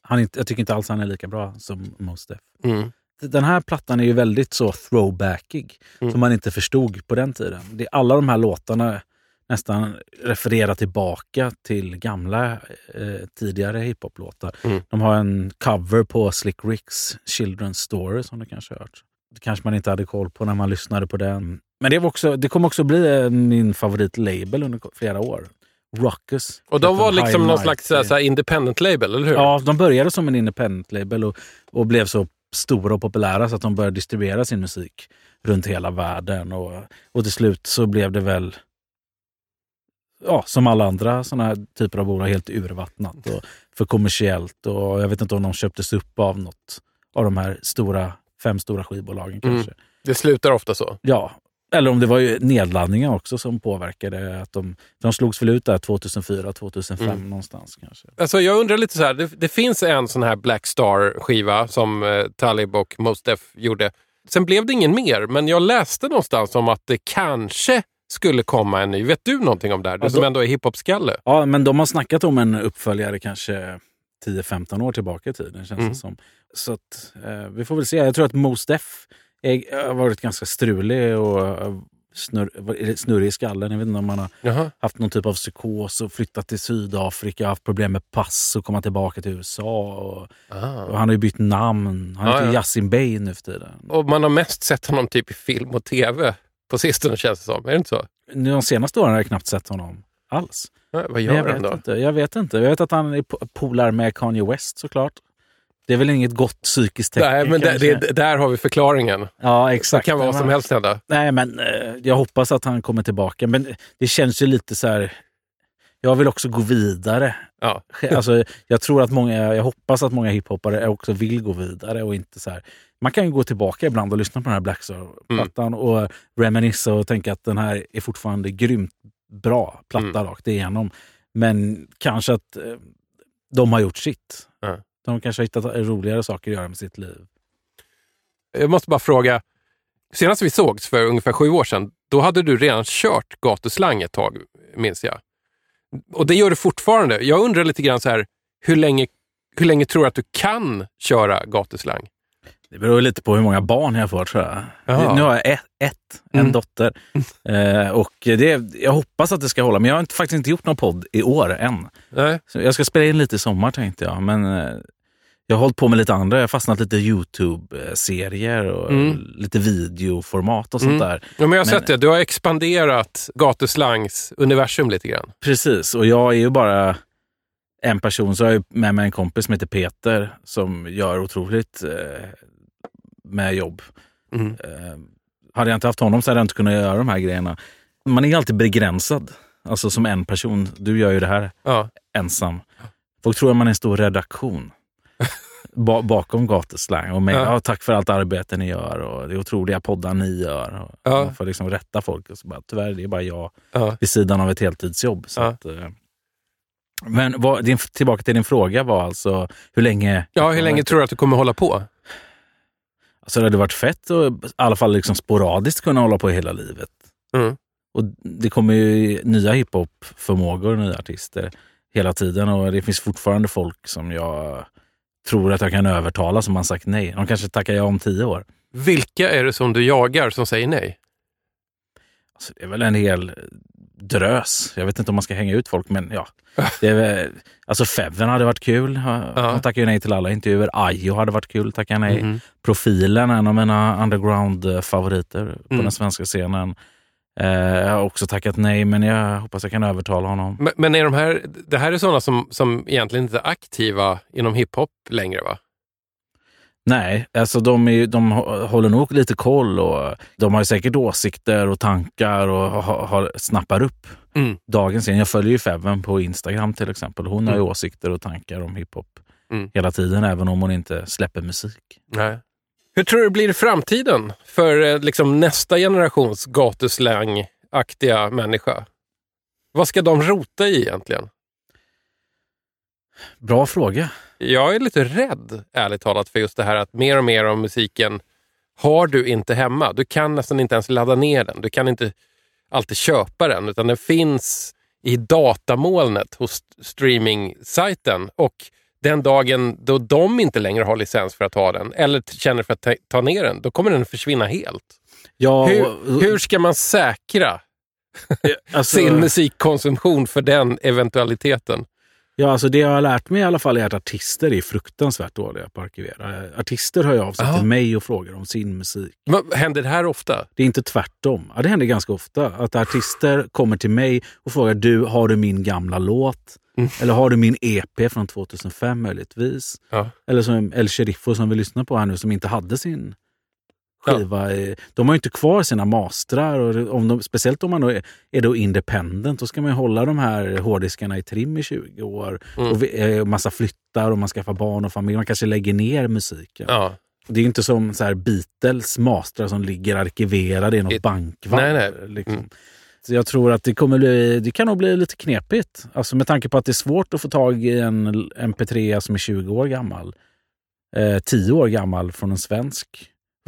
han jag tycker inte alls han är lika bra som Mos Def.
Mm.
Den här plattan är ju väldigt så throwbackig, som man inte förstod på den tiden. Det, alla de här låtarna nästan refererar tillbaka till gamla eh, tidigare hiphop-låtar. De har en cover på Slick Ricks Children's Story som du kanske har hört. Det kanske man inte hade koll på när man lyssnade på den. Men det, var också, det kommer också bli min favoritlabel under flera år. Ruckus.
Och de var liksom någon slags så här, så här independent label, eller hur?
Ja, de började som en independent label och, och blev så stora och populära så att de började distribuera sin musik runt hela världen. Och, och till slut så blev det väl, ja, som alla andra såna här typer av bolag, helt urvattnat och för kommersiellt. Och jag vet inte om de köptes upp av något av de här stora, fem stora skivbolagen
Mm.
kanske.
Det slutar ofta så.
Ja, eller om det var ju nedladdningen också som påverkade. att De, de slogs väl ut där 2004, 2005
Mm.
någonstans kanske.
Alltså jag undrar lite så här, det, det finns en sån här Black Star-skiva som eh, Talib och Mos Def gjorde. Sen blev det ingen mer, men jag läste någonstans om att det kanske skulle komma en ny. Vet du någonting om det här? Du
Ja,
som
då-
ändå är hiphop-skalle.
Ja, men de har snackat om en uppföljare kanske 10-15 år tillbaka i tiden. Känns
Mm.
det som. Så att, eh, vi får väl se. Jag tror att Mos Def är- har varit ganska strulig och eh, snurr, snurrig i skallen. Jag vet inte om man har
Jaha.
haft någon typ av psykos och flyttat till Sydafrika, haft problem med pass och komma tillbaka till USA. Och,
Ah.
och han har ju bytt namn. Han heter
ja.
Yasin Bey nu för tiden.
Och man har mest sett honom typ i film och tv på sistone känns det som. Är det inte så?
Nu De senaste åren har jag knappt sett honom alls.
Ja, vad gör
jag
han
vet
då?
Inte. Jag vet inte. Jag vet att han är po- polare med Kanye West såklart. Det är väl inget gott psykiskt tecken.
Nej, men det,
kanske.
det, där har vi förklaringen.
ja,
Det
exakt.
kan vara vad som helst hända.
Nej, men eh, jag hoppas att han kommer tillbaka. Men det känns ju lite så här... Jag vill också gå vidare.
Ja.
Alltså, jag tror att många, jag hoppas att många hiphoppare också vill gå vidare och inte så här. Man kan ju gå tillbaka ibland och lyssna på den här Black Star-plattan och reminissa och tänka att den här är fortfarande grymt bra platta
Mm.
rakt igenom. Men kanske att eh, de har gjort sitt.
Ja.
De kanske har hittat roligare saker att göra med sitt liv.
Jag måste bara fråga. Senast vi sågs för ungefär sju år sedan, då hade du redan kört gatuslang ett tag, minns jag. Och det gör du fortfarande. Jag undrar lite grann så här, hur länge, hur länge tror du att du kan köra gatuslang?
Det beror lite på hur många barn jag får tror jag.
Jaha.
Nu har jag ett, ett en
Mm.
dotter. Eh, och det, jag hoppas att det ska hålla, men jag har inte, faktiskt inte gjort någon podd i år än.
Nej.
Så jag ska spela in lite i sommar tänkte jag, men eh, jag har hållit på med lite andra. Jag har fastnat lite Youtube-serier och
Mm.
lite videoformat och sånt
Mm.
där.
Ja, men jag har
Men-
sett det. Du har expanderat gatuslangs universum lite grann.
Precis, och jag är ju bara en person. Så jag har ju med mig en kompis som heter Peter som gör otroligt eh, med jobb.
Mm.
Eh, hade jag inte haft honom så hade jag inte kunnat göra de här grejerna. Man är alltid begränsad. Alltså som en person. Du gör ju det här
Ja.
ensam. Folk tror att man är en stor redaktion. ba bakom gatuslang. Och med,
Ja.
ja. tack för allt arbete ni gör och det otroliga poddar ni gör. Och
Ja.
Man får liksom rätta folk. Och så bara, tyvärr, det är bara jag
Ja.
vid sidan av ett heltidsjobb. Så att, eh, men vad, din, tillbaka till din fråga var alltså hur länge...
Ja, hur länge tror du att du kommer hålla på?
Alltså det hade varit fett att i alla fall liksom sporadiskt kunna hålla på hela livet.
Mm.
Och det kommer ju nya hiphop-förmågor, nya artister hela tiden och det finns fortfarande folk som jag tror att jag kan övertala som har sagt nej. De kanske tackar jag om tio år.
Vilka är det som du jagar som säger nej?
Alltså, det är väl en hel drös. Jag vet inte om man ska hänga ut folk, men ja. Det är väl, alltså Feven hade varit kul. Han tackar ju nej till alla intervjuer. Ayo hade varit kul, tackar nej.
Mhm.
Profilen, en av mina underground-favoriter på
Mm.
den svenska scenen. Eh, jag har också tackat nej, men jag hoppas jag kan övertala honom.
Men, men är de här, det här är sådana som, som egentligen inte är aktiva inom hiphop längre va?
Nej, alltså de, är, de hå- håller nog lite koll och de har säkert åsikter och tankar och har, har, snappar upp
Mm.
dagens scen. Jag följer ju Feven på Instagram till exempel. Hon har ju
Mm.
åsikter och tankar om hiphop
Mm.
hela tiden, även om hon inte släpper musik.
Nej. Hur tror du det blir i framtiden för eh, liksom, nästa generations gatuslang-aktiga människa? Vad ska de rota i egentligen?
Bra fråga.
Jag är lite rädd, ärligt talat, för just det här att mer och mer av musiken har du inte hemma. Du kan nästan inte ens ladda ner den. Du kan inte alltid köpa den, utan den finns i datamolnet hos streaming-sajten. Och den dagen då de inte längre har licens för att ha den, eller känner för att ta- ta ner den, då kommer den försvinna helt.
Ja,
hur, hur ska man säkra
Alltså-
sin musikkonsumtion för den eventualiteten?
Ja, alltså det jag har lärt mig i alla fall är att artister är fruktansvärt dåliga på att arkivera. Artister hör jag av sig till mig och frågar om sin musik.
Vad- Händer det här ofta?
Det är inte tvärtom. Ja, det händer ganska ofta att artister kommer till mig och frågar du, har du min gamla låt?
Mm.
Eller har du min EP från 2005 möjligtvis?
Ja.
Eller som El Sheriffo som vi lyssnar på här nu som inte hade sin skiva. i- De har ju inte kvar sina mastrar. Och om de, speciellt om man är, är då independent, då ska man ju hålla de här hårddiskarna i trim i 20 år.
Mm.
Och vi, eh, massa flyttar och man skaffar barn och familj. Man kanske lägger ner musiken.
Ja.
Det är ju inte som så här Beatles mastrar som ligger arkiverade i något bankvalv.
Nej, nej.
Liksom.
Mm.
Så jag tror att det, kommer bli, det kan nog bli lite knepigt. Alltså med tanke på att det är svårt att få tag i en MP3 som är 20 år gammal. Eh, 10 år gammal från en svensk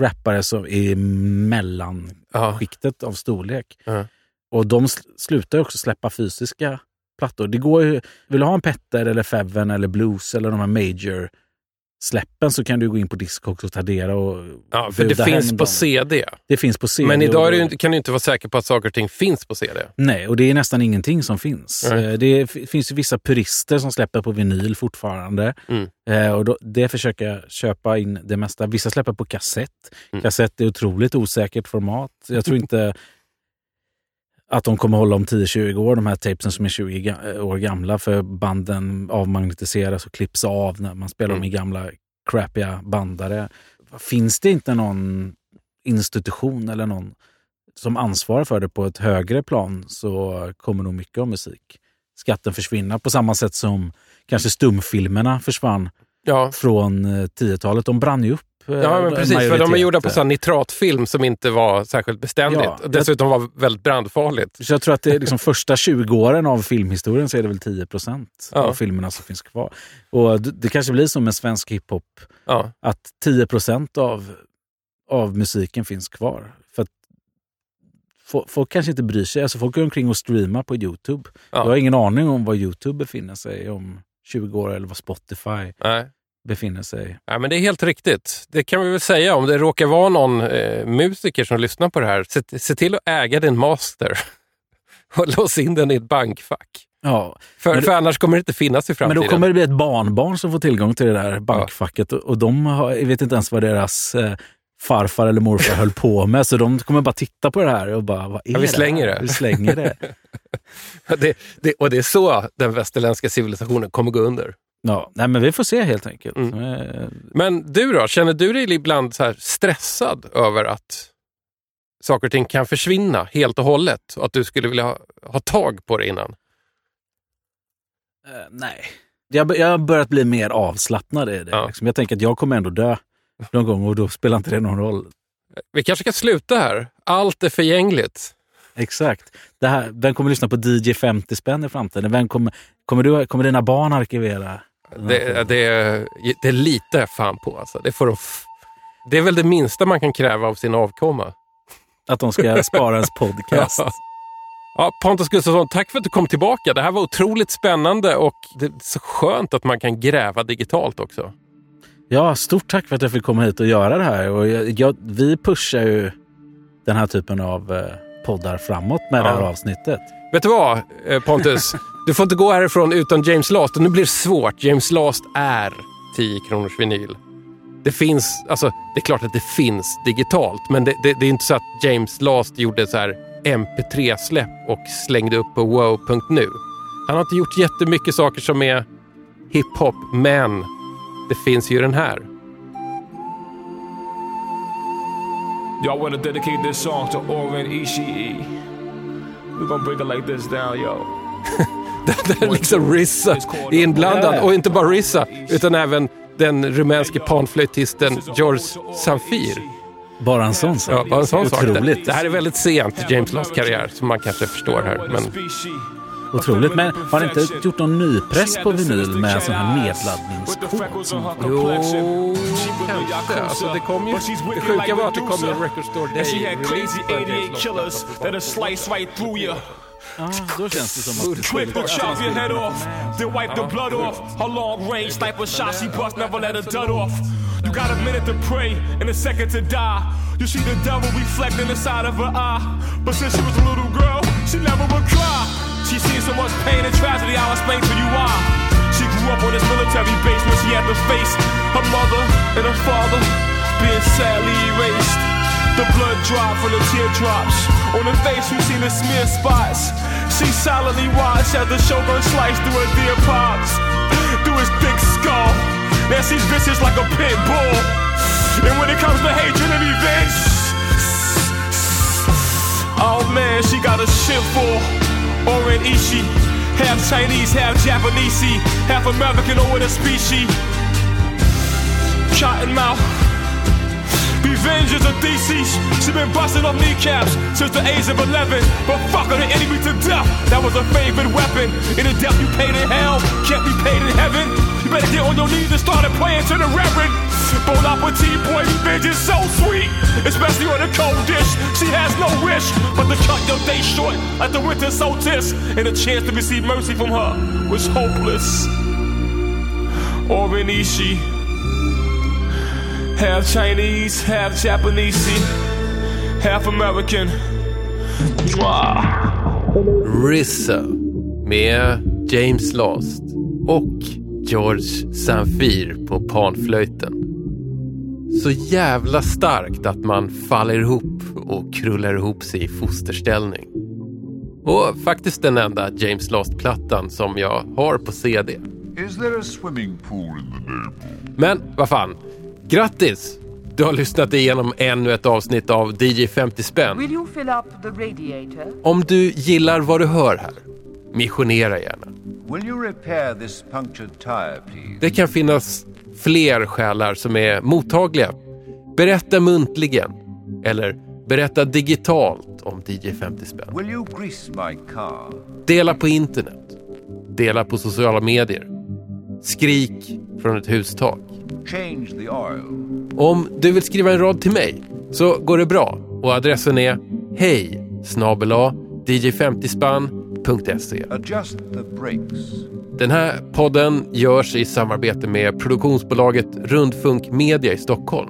rappare som är i mellanskiktet av storlek.
Ja.
Och de sl- slutar också släppa fysiska plattor. Det går ju, vill du ha en Petter eller Feven eller Blues eller de här major släppen så kan du gå in på Discogs och Tradera och
Ja, för det finns på
dem.
CD.
Det finns på CD.
Men idag inte- kan du inte vara säker på att saker och ting finns på CD.
Nej, och det är nästan ingenting som finns. Eh, Det finns ju vissa purister som släpper på vinyl fortfarande.
Mm.
Eh, och då, det försöker jag köpa in det mesta. Vissa släpper på kassett.
Mm.
Kassett är otroligt osäkert format. Jag tror inte att de kommer hålla om 10-20 år, de här tapesen som är 20 ga- år gamla. För banden avmagnetiseras och klipps av när man spelar dem i gamla crappiga bandare. Finns det inte någon institution eller någon som ansvarar för det på ett högre plan så kommer nog mycket av musikskatten försvinna. På samma sätt som kanske stumfilmerna försvann
Ja.
från eh, 10-talet. De brann ju upp. Eh,
Ja, men
en
precis. För de är
majoritet.
gjorda på sån nitratfilm som inte var särskilt beständigt.
Ja,
och dessutom var väldigt brandfarligt.
Så jag tror att det är liksom första 20 åren av filmhistorien så är det väl 10 procent
Ja.
av filmerna som finns kvar. Och det, kanske blir som med svensk hiphop,
Ja.
att 10 procent av, av musiken finns kvar. För Folk kanske inte bryr sig. Alltså folk går omkring och streamar på Youtube.
Ja.
Jag har ingen aning om var Youtube befinner sig om 20 år eller var Spotify
Nej.
Befinner sig.
Ja, men det är helt riktigt. Det kan vi väl säga. Om det råkar vara någon eh, musiker som lyssnar på det här, se, se till att äga din master och lås in den i ett bankfack.
Ja,
För,
Men-
för annars kommer det inte finnas i
Men
framtiden.
då kommer det bli ett barnbarn som får tillgång till det där bankfacket och, och de har, jag vet inte ens vad deras eh, farfar eller morfar höll på med. Så de kommer bara titta på det här och bara, vad är
Ja, vi
det
slänger
här?
det.
Vi slänger det.
det, det. Och det är så den västerländska civilisationen kommer gå under.
Ja, nej, men vi får se helt enkelt.
Mm.
Eh,
Men du då, känner du dig ibland så stressad över att saker och ting kan försvinna helt och hållet och att du skulle vilja ha, ha tag på det innan?
Eh, nej. Jag, jag har börjat bli mer avslappnad i det. Liksom. Jag tänker att jag kommer ändå dö någon gång och då spelar inte det någon roll.
Vi kanske ska sluta här. Allt är förgängligt.
Exakt. Det här, vem kommer lyssna på DJ 50 spänn i framtiden? Vem kommer, kommer, du, kommer dina barn arkivera?
Det, det, det litar jag fan på. Alltså. Det, får de det är väl det minsta man kan kräva av sin avkomma.
Att de ska spara ens podcast.
Ja. Ja, Pontus Gustafsson, tack för att du kom tillbaka. Det här var otroligt spännande och det är så skönt att man kan gräva digitalt också.
Ja, stort tack för att jag fick komma hit och göra det här. Och jag, jag, vi pushar ju den här typen av eh, poddar framåt med det här
Ja.
avsnittet.
Vet du vad, eh, Pontus? Du får inte gå härifrån utan James Last. Och nu blir det svårt. James Last är 10 kronors vinyl. Det finns, alltså det är klart att det finns digitalt, men det, det, det är inte så att James Last gjorde så här MP3-släpp och slängde upp på wow.nu. Han har inte gjort jättemycket saker som är hiphop, men det finns ju den här.
Y'all wanna dedicate this song to Oren Ishii. We're gonna break it like this down, yo.
Där liksom Rissa är inblandad. Och inte bara Rissa, utan även den rumänske panflöjtisten George Samfir.
Bara en sån sak.
Ja, bara en sån sak.
Otroligt.
Det här är väldigt sent i James Lasts karriär, som man kanske förstår här. Men
Otroligt. Men har ni inte gjort någon nypress på vinyl med en sån här nedladdningskod? som-
Jo, kanske. Alltså, det kom ju... Det sjuka var att det kom en Record Store
And she
Day
had crazy
release på en
88
James
killers
Last.
that'll slice right through you.
Ja, då känns det som att
Quick chop your head off, then wipe the blood off. Her long range sniper shot she bust, never let her dud off. You got a minute to pray and a second to die. You see the devil reflecting side of her eye. But since she was a little girl, she never would cry. She seen so much pain and tragedy, I'll explain to you why. She grew up on this military base where she had to face her mother and her father being sadly erased. The blood drop from the teardrops on her face. You seen the smear spots. She silently watched as the shogun sliced through her dear pops, through his thick skull. Now she's vicious like a pit bull. And when it comes to hatred and revenge, oh man, she got a shit for Oren Ishi. Half Chinese, half Japanese, half American or a species. Cottonmouth. Revenge is a thesis. She been busting off kneecaps since the age of 11. But fucking the enemy to death. That was her favorite weapon. In the death you paid in hell, can't be paid in heaven. You better get on your knees and start praying to the Reverend. Bon appetit, boy, revenge is so sweet. Especially on a cold dish. She has no wish but to cut your day short like the winter solstice. And a chance to receive mercy from her was hopeless. Or Oren Ishii. Half Chinese, half Japanese, half American.
Rissa med James Last och George Samfir på panflöjten. Så jävla starkt att man faller ihop och krullar ihop sig i fosterställning. Och faktiskt den enda James Last-plattan som jag har på CD.
Is there a swimming pool in the neighborhood?
Men vad fan, grattis! Du har lyssnat igenom ännu ett avsnitt av DJ 50 spänn.
Will you fill up the radiator?
Om du gillar vad du hör här, missionera gärna.
Will you repair this punctured tire, please?
Det kan finnas fler själar som är mottagliga. Berätta muntligen eller berätta digitalt om DJ 50 spänn.
Will you grease my car?
Dela på internet. Dela på sociala medier. Skrik från ett hustak.
Change the oil.
Om du vill skriva en rad till mig så går det bra och adressen är hej snabel-a dj50spann.se.
Adjust the brakes.
Den här podden görs i samarbete med produktionsbolaget Rundfunk Media i Stockholm.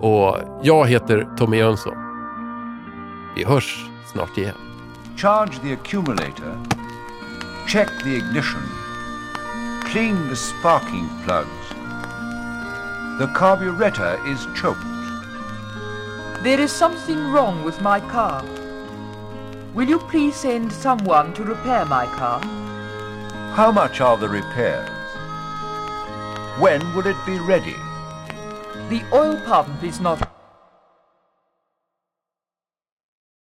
Och jag heter Tommy Jönsson. Vi hörs snart igen.
Charge the accumulator. Check the ignition. Clean the sparking plugs. The carburetor is choked.
There is something wrong with my car. Will you please send someone to repair my car?
How much are the repairs? When will it be ready?
The oil pump is not